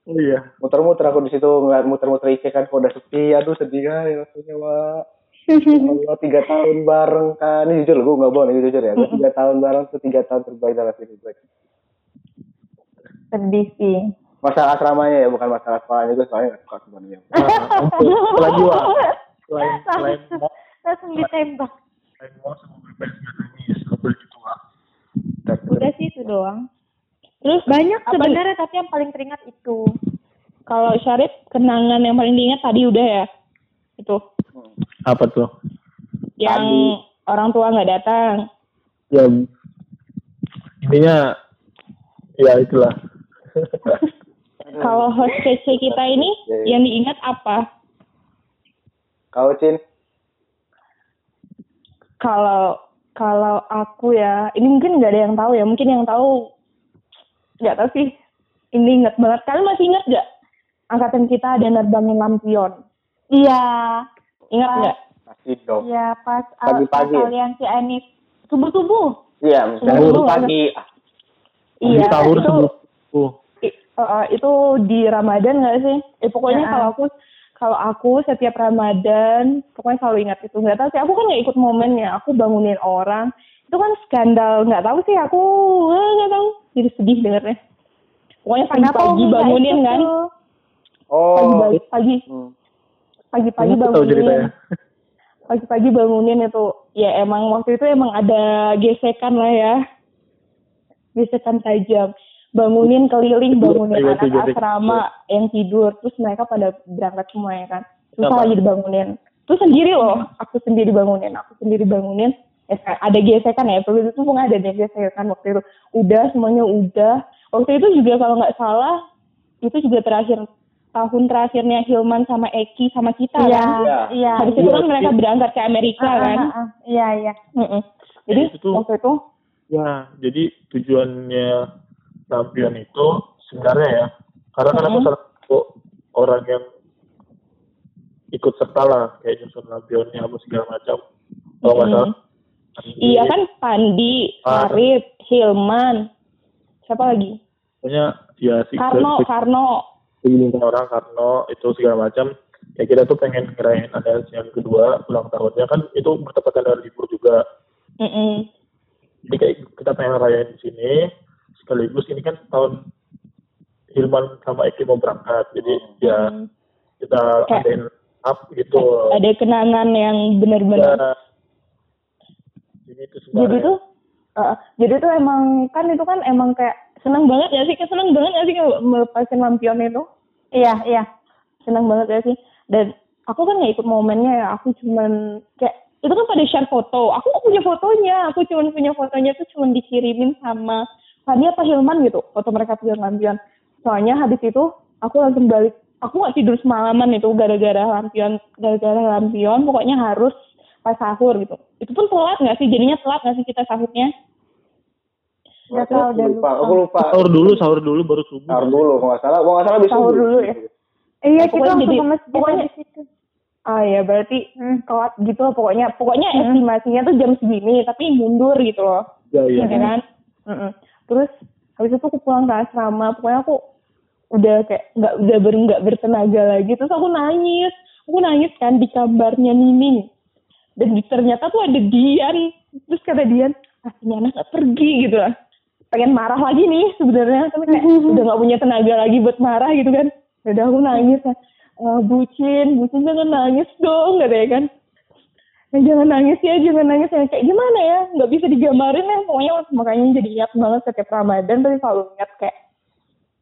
oh iya. Muter-muter aku di situ ngeliat muter-muter IC kan kok udah sepi. Aduh sedih kan rasanya wah Allah tiga tahun bareng kan ini jujur gue nggak bohong ini jujur ya. Gue tiga tahun bareng tuh tiga tahun terbaik dalam hidup gue Sedih sih. masalah asramanya ya bukan masalah sekolahnya juga soalnya nggak suka sebenarnya lagi wah selain selain mau Langsung ditembak. selain mau sama nggak nangis Udah sih itu doang. Terus Banyak sebenarnya tapi yang paling teringat itu. kalau Syarif kenangan yang paling diingat tadi udah ya? Itu. Apa tuh? Yang Tadi. orang tua nggak datang. Ya intinya ya itulah. Kalau host kece kita ini Ya, ya. yang diingat apa? Kau Cin? Kalau kalau aku ya ini mungkin nggak ada yang tahu ya mungkin yang tahu nggak tahu sih. Ini ingat banget. Kalian masih ingat nggak? Angkatan kita ada nerbangin lampion. Iya. ingat Pas- nggak? Pasti dong. Iya pas Pagi-pagi pas ya? kalian si Anif. Subuh-subuh. iya misalnya Sahur. pagi. Iya sahur itu sebelum uh, uh, itu di Ramadan nggak sih? Eh pokoknya Ya. kalau aku kalau aku setiap Ramadan pokoknya selalu ingat itu. Nggak tahu sih aku kan nggak ikut momennya aku bangunin orang. Itu kan skandal. Nggak tahu sih aku eh, nggak tahu. Jadi sedih dengarnya. Pokoknya pagi-pagi bangunin kan? Oh. Pagi pagi. Hmm. pagi-pagi bangunin. pagi-pagi bangunin itu. Ya emang waktu itu emang ada gesekan lah ya. Gesekan tajam bangunin keliling bangunin Iya, anak asrama yang tidur. Terus mereka pada berangkat semua ya kan? Susah Kenapa? lagi dibangunin. Terus sendiri loh aku sendiri bangunin aku sendiri bangunin. Ya, ada gesekan ya waktu itu pun ada gesekan waktu itu. Udah semuanya udah. Waktu itu juga kalau nggak salah itu juga terakhir tahun terakhirnya Hilman sama Eki sama kita Iya, kan? Iya. iya. habis itu kan mereka berangkat ke Amerika Ah, kan? ah, ah, Iya, iya. Mm-mm. jadi itu tuh- waktu itu Ya, jadi tujuannya lampion itu sebenarnya ya, karena kan aku Mhm. salah satu orang yang ikut serta lah, kayak nyusun lampionnya apa segala macam. Kalau nggak salah. iya kan Pandi Ah. Arif Hilman siapa lagi Pokoknya ya si Karno Karno lingkungan orang Karno itu segala macam. Ya kita tuh pengen ngerayain ada yang kedua ulang tahunnya kan itu bertepatan dengan libur juga. Mm-mm. Jadi kayak kita pengen ngerayain di sini sekaligus ini kan tahun Hilman sama Eki mau berangkat. Jadi ya Mm. kita Kayak- adain up gitu. ada kenangan yang benar-benar Ya. Jadi itu jadi sebenarnya. tuh uh, jadi tuh emang kan itu kan emang kayak seneng banget ya sih seneng banget ya sih melepasin lampion itu Iya, iya. seneng banget ya sih dan aku kan nggak ikut momennya ya aku cuman kayak itu kan pada share foto aku nggak punya fotonya aku cuman punya fotonya tuh cuman dikirimin sama Fani apa Hilman gitu foto mereka lampion soalnya habis itu aku langsung balik aku nggak tidur semalaman itu gara-gara lampion gara-gara lampion pokoknya harus pas sahur gitu itu pun telat nggak sih jadinya telat nggak sih kita sahurnya Nggak tahu, aku udah lupa lupa. aku lupa Sahur dulu, sahur dulu baru subuh. sahur dulu kalau nggak salah kalau nggak salah bisa Sahur dulu ya? Iya, Nah, kita langsung jadi- ke masjid pokoknya- habis itu. ah ya berarti Hmm. telat gitu lah pokoknya pokoknya Hmm. estimasinya tuh jam segini tapi mundur gitu loh Ya, iya. ya kan Mm-mm. Terus habis itu aku pulang ke asrama. Pokoknya aku udah kayak nggak udah ber nggak bertenaga lagi. Terus aku nangis. Aku nangis kan di kamarnya Nining. Dan di- ternyata tuh ada Dian. Terus kata Dian ah ini anak pergi gitu lah. Pengen marah lagi nih sebenarnya. Tapi kayak udah nggak punya tenaga lagi buat marah gitu kan. Udah aku nangis kan. "Eh, bucin bucin jangan nangis dong katanya kan "Eh, jangan nangis ya jangan nangis ya. Kayak gimana ya? Nggak bisa digamarin ya pokoknya makanya jadi ingat banget setiap Ramadan tapi selalu ingat kayak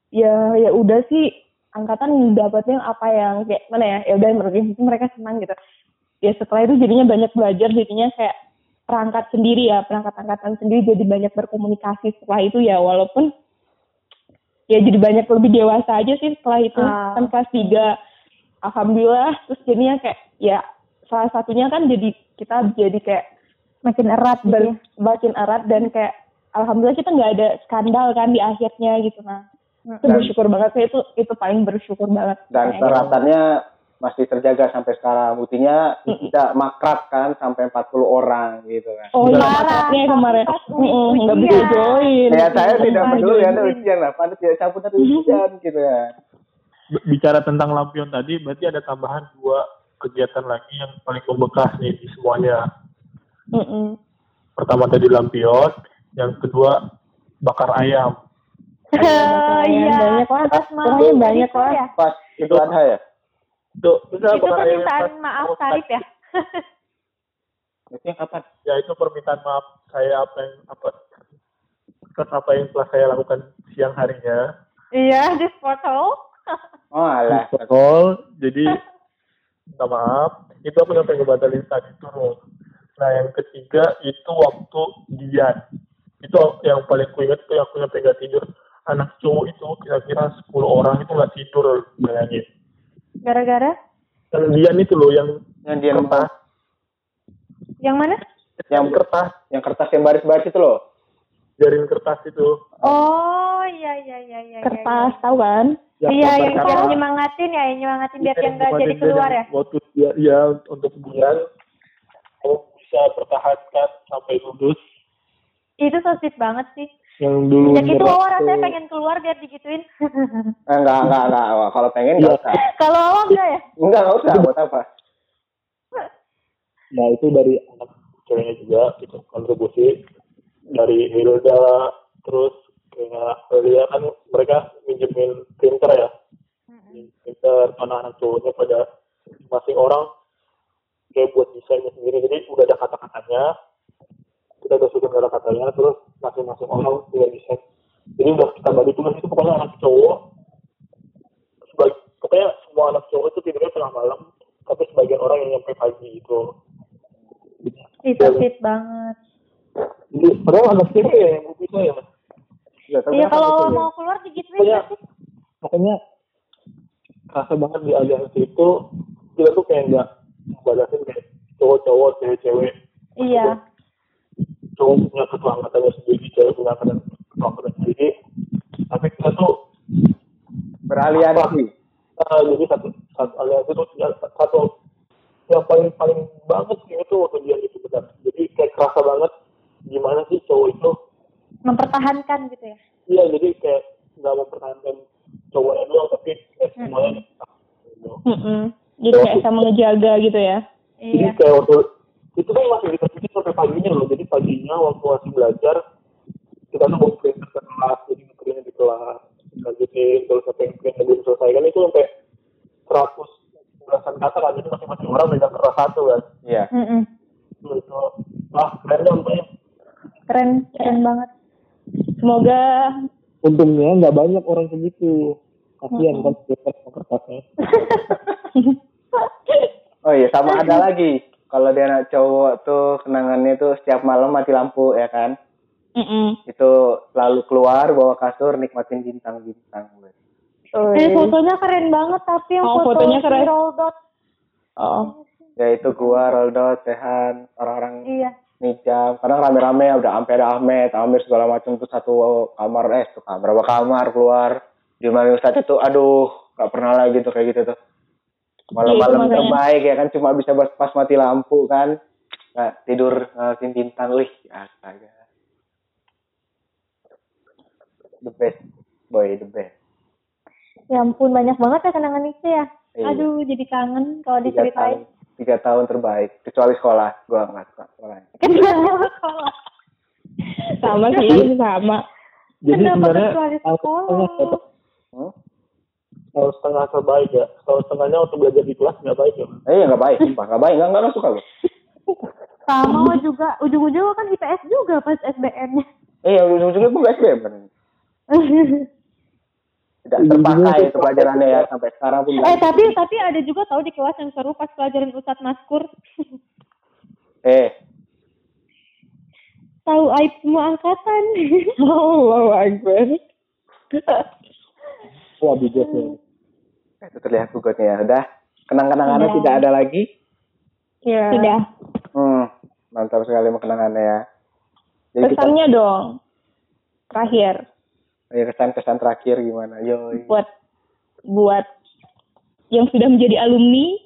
ya ya udah sih angkatan dapatnya apa yang kayak mana ya? Ya udah gue, mereka senang gitu. Ya setelah itu jadinya banyak belajar jadinya kayak perangkat sendiri ya perangkat angkatan sendiri jadi banyak berkomunikasi setelah itu ya walaupun ya jadi banyak lebih dewasa aja sih setelah itu Ah. kan kelas tiga. Alhamdulillah terus jadinya kayak ya salah satunya kan jadi kita jadi kayak Makin erat gitu ya. ber- makin erat dan kayak alhamdulillah kita nggak ada skandal kan di akhirnya gitu nah. Itu Dan- bersyukur banget sih itu itu paling bersyukur banget. Dan Kayak keratannya masih terjaga sampai sekarang. Buktinya kita makrab kan sampai 40 orang gitu kan. Oh iya, Parah, maksudnya kemarin. Mm-mm, nggak ujian. bisa join. ya saya tidak peduli ada ujian lah. Pada tidak campur ada ujian gitu ya. Bicara tentang lampion tadi, berarti ada tambahan dua kegiatan lagi yang paling membekas nih di semuanya. Mm-mm. Pertama tadi lampion, yang kedua bakar ayam. Ayam Iya. banyak atas mau pokoknya banyak itu lah. ya? Pas itu ada ya. Itu, bisa Itu permintaan pas- maaf pas- Sarip ya? Itu yang kapan? Ya itu permintaan maaf saya apa yang apa atas apa yang telah saya lakukan siang harinya. Iya, di foto. Oh alah. Protokol, jadi minta maaf. Itu aku sampai ngebatalin tadi itu. Ro. Nah yang ketiga itu waktu Dian. Itu yang paling ku ingat tuh aku sampai nggak tidur. Anak cowok itu kira-kira 10 orang itu nggak tidur bayangin. Gara-gara? Yang Dian itu loh yang Yang dia kertas, Yang mana? yang kertas, yang kertas yang baris-baris itu loh. Jaring kertas itu. Oh, iya iya iya iya. Kertas, tahu kan? Iya, iya yang yang nyemangatin ya, yang nyemangatin biar Iya, yang nggak jadi keluar ya. Waktu dia, ya untuk Dian, kamu bisa pertahankan sampai lulus. Itu so sweet banget sih. Yang dulu Sejak itu Wawa rasanya pengen keluar biar digituin. Eh, enggak, enggak, enggak. Wah, Kalau pengen enggak usah. Kalau Wawa enggak ya? Enggak, enggak usah. Buat apa? Nah itu dari anak ceweknya juga gitu kontribusi dari Hilda terus kayak dia kan mereka minjemin printer ya. Printer anak-anak cowoknya pada masing orang. Kayak buat desainnya sendiri. Jadi udah ada kata-katanya. Kita udah susun kata-katanya terus masing-masing orang punya desain. Jadi udah kita bagi tugas itu pokoknya anak cowok. Sebagai pokoknya semua anak cowok itu tidurnya tengah malam tapi sebagian orang yang nyampe pagi gitu Itu sweet banget. Jadi padahal anak cewek ya yang bisa ya mas Iya, Iya apa kalau gitu Wawa ya? mau keluar digituin Pokoknya- nggak sih? makanya kerasa banget di aliansi itu kita tuh kayak nggak batasin kayak cowok-cowok cewek-cewek Iya. cowok punya ketua angkatannya sendiri cewek punya angkatan sendiri tapi kita tuh Beraliansi. uh, jadi satu satu aliansi itu ya, satu yang paling paling banget sih itu waktu dia itu benar jadi kayak kerasa banget gimana sih cowok itu Mempertahankan gitu ya. iya jadi kayak nggak mempertahankan cowoknya doang tapi semuanya gitu. Mm-mm. Jadi kayak sama ngejaga gitu ya. Jadi Iya. kayak waktu itu kan masih dikasih sampai paginya loh. Jadi paginya waktu masih belajar kita tuh bawa printer ke kelas, jadi ngeprintnya di kelas, lanjutin terus sampai printnya belum selesai kan itu sampai seratus belasan kata kan jadi masing-masing orang megang kertas satu kan. Iya. Mm-mm. Itu itu ah keren dong pokoknya. Keren, keren banget. Semoga Untungnya nggak banyak orang segitu. Kasihan kan kertasnya. Oh iya, sama ada lagi. Kalau dia anak cowok tuh kenangannya tuh setiap malam mati lampu ya kan. Mm-mm. Itu selalu keluar bawa kasur nikmatin bintang-bintang. Eh, fotonya keren banget tapi yang Oh, foto fotonya keren. dot. Oh. Ya itu gua, Roldo, Sehan, orang-orang Iya. Mijam. Kadang rame-rame udah sampai ada Ahmed, Amir segala macam tuh satu kamar eh tuh kamar berapa kamar keluar. Di mana Ustadz itu aduh gak pernah lagi tuh kayak gitu tuh. Malam-malam Iya, terbaik ya kan cuma bisa pas, pas mati lampu kan. Nah, tidur ngeliatin bintang, wih astaga. The best, boy, the best. Ya ampun banyak banget ya kenangan itu ya. Iya. Aduh jadi kangen kalau tahun, diceritain. Tiga tahun terbaik, kecuali sekolah, gua nggak suka sekolah? Sama sih, sama. Jadi sebenarnya kalau setengah terbaik ya. Kalau setengahnya waktu belajar di kelas nggak baik ya. Eh, nggak baik, sumpah, nggak baik, nggak nggak suka gua. Sama juga. Ujung-ujungnya kan IPS juga pas SBM-nya. Eh, ujung-ujungnya nggak SBM kan. Tidak terpakai itu pelajarannya ya sampai sekarang pun. eh tapi tapi ada juga tahu di kelas yang seru pas pelajaran Ustadz Maskur. Eh, tahu aib semua angkatan. Allahu Akbar. Wah bijak ya. itu terlihat gugutnya ya. Udah, kenang-kenangannya Udah. tidak ada lagi. Ya. Sudah. Hmm, mantap sekali kenangannya ya. Jadi kita, Pesannya dong. Terakhir ya, kesan-kesan terakhir gimana? Yoi. buat buat yang sudah menjadi alumni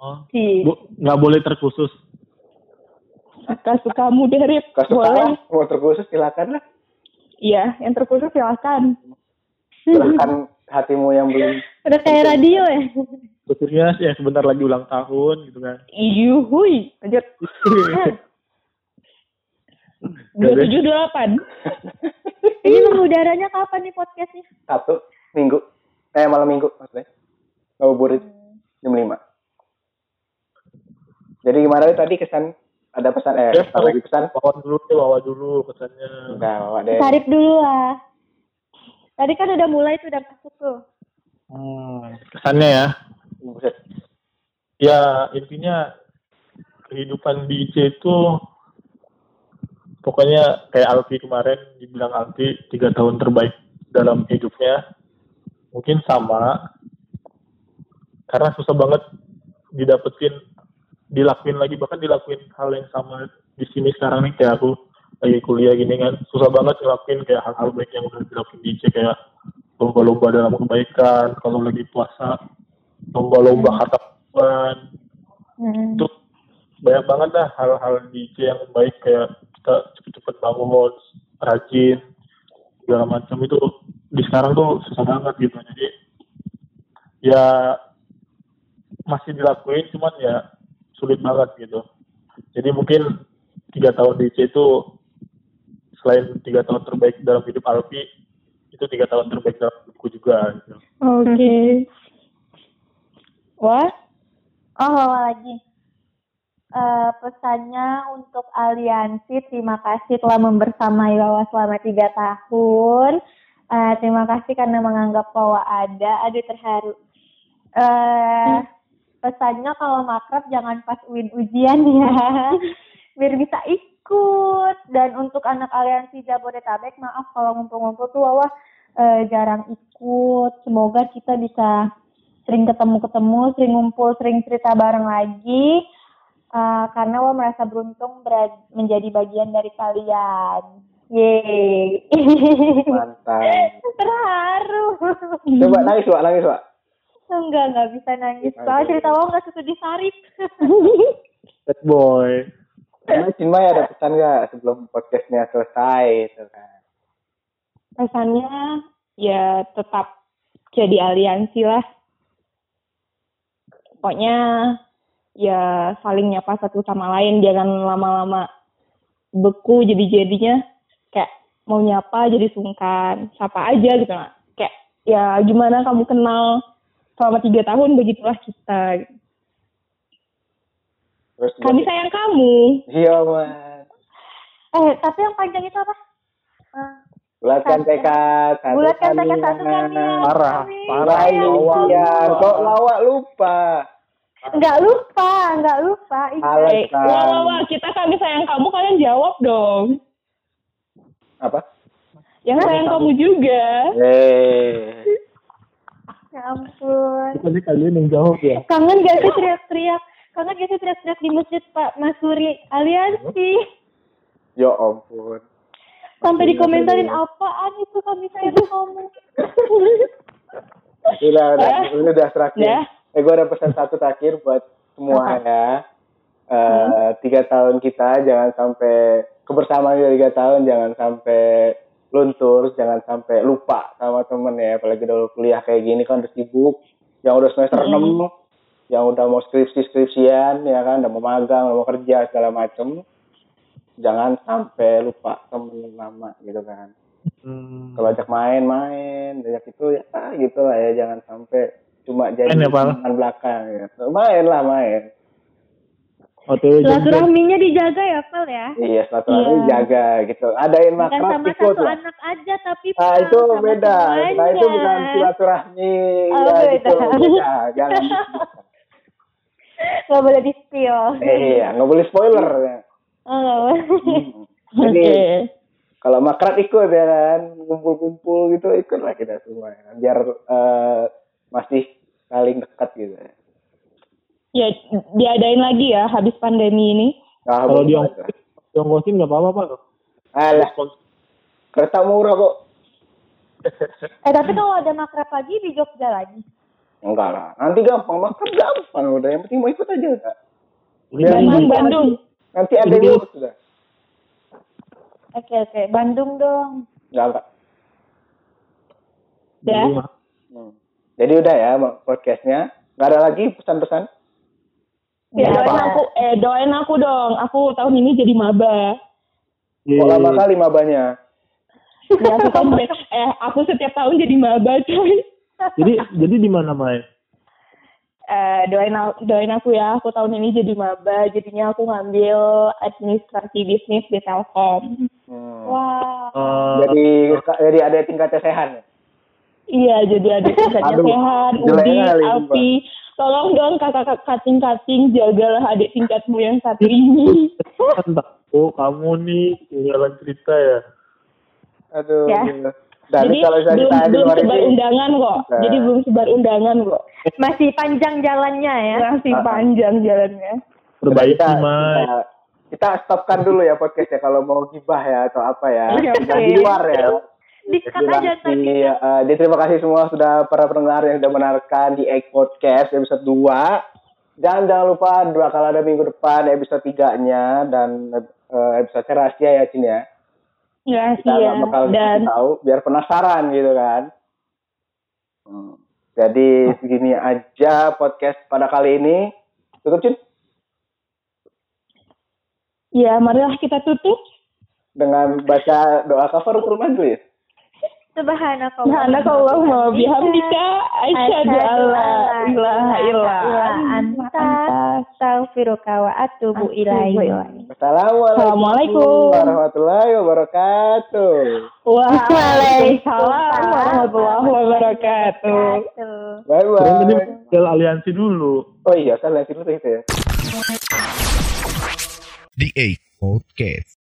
Oh. si Bu, nggak boleh terkhusus. suka sukamu dari Kalau boleh mau terkhusus silakan lah. iya yang terkhusus silakan Silahkan hatimu yang belum. Udah kayak radio ya. Khususnya ya sebentar lagi ulang tahun gitu kan. Yuhui, lanjut. Dua tujuh delapan. Ini mengudaranya kapan nih podcastnya? Satu minggu. Eh malam minggu maksudnya. Ngabuburit jam 5. Jadi gimana tadi kesan ada pesan eh Ya, apa lagi pesan? bawa dulu bawa dulu pesannya Enggak, bawa deh. Sarip dulu lah. Tadi kan udah mulai tuh udah masuk tuh. hmm, kesannya ya Buset. ya intinya kehidupan di IC itu pokoknya kayak Alfi kemarin dibilang Alfi tiga tahun terbaik dalam hidupnya. Mungkin sama. Karena susah banget didapetin dilakuin lagi bahkan dilakuin hal yang sama di sini sekarang nih kayak aku lagi kuliah gini kan. Susah banget ngelakuin kayak hal-hal baik yang udah dilakuin di IC kayak lomba-lomba dalam kebaikan kalau lagi puasa lomba-lomba kata Tuhan Hmm. itu banyak banget dah hal-hal di IC yang baik kayak kita cepet-cepet bangun rajin segala macam itu di sekarang tuh susah banget gitu jadi ya masih dilakuin cuman ya sulit banget gitu jadi mungkin tiga tahun di IC itu selain tiga tahun terbaik dalam hidup Alfi itu tiga tahun terbaik dalam hidupku juga gitu. Oke. Wah, Oh, lagi. Eh, pesannya untuk aliansi, terima kasih telah membersamai Wawa selama tiga tahun. Eh, terima kasih karena menganggap Wawa ada. Aduh, terharu. Eh, pesannya kalau makrab jangan pas win ujian ya. Biar bisa ikut. Dan untuk anak aliansi Jabodetabek, maaf kalau ngumpul-ngumpul tuh Wawa eh, jarang ikut. Semoga kita bisa sering ketemu-ketemu, sering ngumpul, sering cerita bareng lagi. Uh, karena Wah merasa beruntung berad- menjadi bagian dari kalian. Yeay. Mantap. Terharu. Coba nangis, Wak, nangis, Wak. Enggak, enggak bisa nangis. Soalnya cerita Wah enggak sesuai disarip. Bad boy Emang Cinmay ada pesan nggak sebelum podcastnya selesai itu kan? pesannya ya tetap jadi aliansi lah. Pokoknya ya saling nyapa satu sama lain, jangan lama-lama beku jadi-jadinya kayak mau nyapa jadi sungkan, sapa aja gitu lah. Kayak ya gimana kamu kenal selama tiga tahun begitulah kita. Terus Kami sayang kamu. Iya, Mas. eh, tapi yang panjang itu apa? Eh, Bulatkan tekad, satu bulatkan tekad satu kalian. Parah, parah. Lupa. Kok lawak lupa? Enggak lupa, enggak lupa. Eh, wah, wah, wah, kita kami sayang kamu, kalian jawab dong. Apa? Yang sayang kamu juga. Eh, Ya ampun. Tadi kalian yang jawab ya. Kangen gak sih teriak-teriak? Kangen gak sih teriak-teriak di masjid Pak Mas Suri aliansi? ya ampun. Sampai dikomentarin apaan itu kami sayang kamu. Udah, udah, ini udah terakhir. Udah. Eh, gue ada pesan satu terakhir buat semua ya. Eh, tiga tahun kita jangan sampai kebersamaan kita tiga tahun jangan sampai luntur, jangan sampai lupa sama temen ya. Apalagi udah kuliah kayak gini kan udah sibuk. Yang udah semester enam, yang udah mau skripsi skripsian ya kan, udah mau magang, udah mau kerja segala macem. Jangan sampai lupa temen lama gitu kan. Hmm. Kalau ajak main main, ajak itu ya ah, gitu lah ya, jangan sampai cuma jadi Main ya, Pal? teman belakang ya. Main lah main. Silaturahminya dijaga ya, Pel ya. Iya, silaturahmi Iya. jaga gitu. Adain makrab sama ikut satu lah. anak aja tapi Nah itu sama beda. Nah itu bukan silaturahmi Oh, ya beda. gitu. Beda. Jangan. Gak boleh di spill. eh, iya, nggak boleh spoiler ya. Oh. Hmm. Jadi kalau makrab ikut ya kan, kumpul-kumpul gitu ikut lah kita semua ya kan. Biar eh, masih saling dekat gitu ya. Diadain lagi ya habis pandemi ini. Nah, Kalau aja. ongkosin nggak apa-apa pak. Alah, kereta murah kok. Eh tapi kalau ada makrab lagi di Jogja lagi. Enggak lah, nanti gampang, makan gampang udah. Yang penting mau ikut aja udah. Udah Bandung, Bandung. Nanti ada yang urus sudah. Oke oke, Bandung dong. Enggak, enggak. Ya. Hmm. Jadi udah ya podcastnya. Enggak ada lagi pesan-pesan? Ya, Ya, doain aku, eh doain aku dong. Aku tahun ini jadi maba. Iya. Kok lama kali mabanya? Ya, aku kan, eh aku setiap tahun jadi maba, coy. Jadi jadi di mana Mai? Eh, doain aku, doain aku ya, aku tahun ini jadi maba, jadinya aku ngambil administrasi bisnis di Telkom. Hmm. Wah. Eh, Jadi jadi ada tingkatnya sehan. Ya? Iya, jadi ada tingkatnya Aduh, sehat, Udi, Alfi. Tolong dong kakak kating-kating, jagalah adik tingkatmu yang satu ini. tahu kamu nih ketinggalan cerita ya. Aduh. Ya. gila. Dan jadi kalau saya belum, belum sebar ini, undangan kok. Nah. Jadi belum sebar undangan kok. Masih panjang jalannya ya. Masih Ah. panjang jalannya. Perbaiki kita, Mai. kita, kita stopkan dulu ya podcast ya kalau mau gibah ya atau apa ya. Kita oke. di luar ya. Dikat aja tadi. eh, jadi terima kasih semua sudah para pendengar yang sudah mendengarkan di Egg Podcast episode 2. Dan jangan lupa dua kali ada minggu depan episode 3-nya dan eh, episode rahasia ya Cin ya. Ya, Kita iya. bakal Dan tahu biar penasaran gitu kan. Hmm. Jadi segini aja podcast pada kali ini. Tutup Cin ya marilah kita tutup. dengan baca doa kafaratul majelis. Subhanakallah. Subhanakallahumma bihamdika asyhadu an la ilaha illa anta astaghfiruka wa atubu ilaihi. Assalamualaikum. warahmatullahi wabarakatuh. Waalaikumsalam warahmatullahi wabarakatuh. Bye tadi bye. model aliansi dulu. Oh iya, kan lihat itu ya. The A Podcast.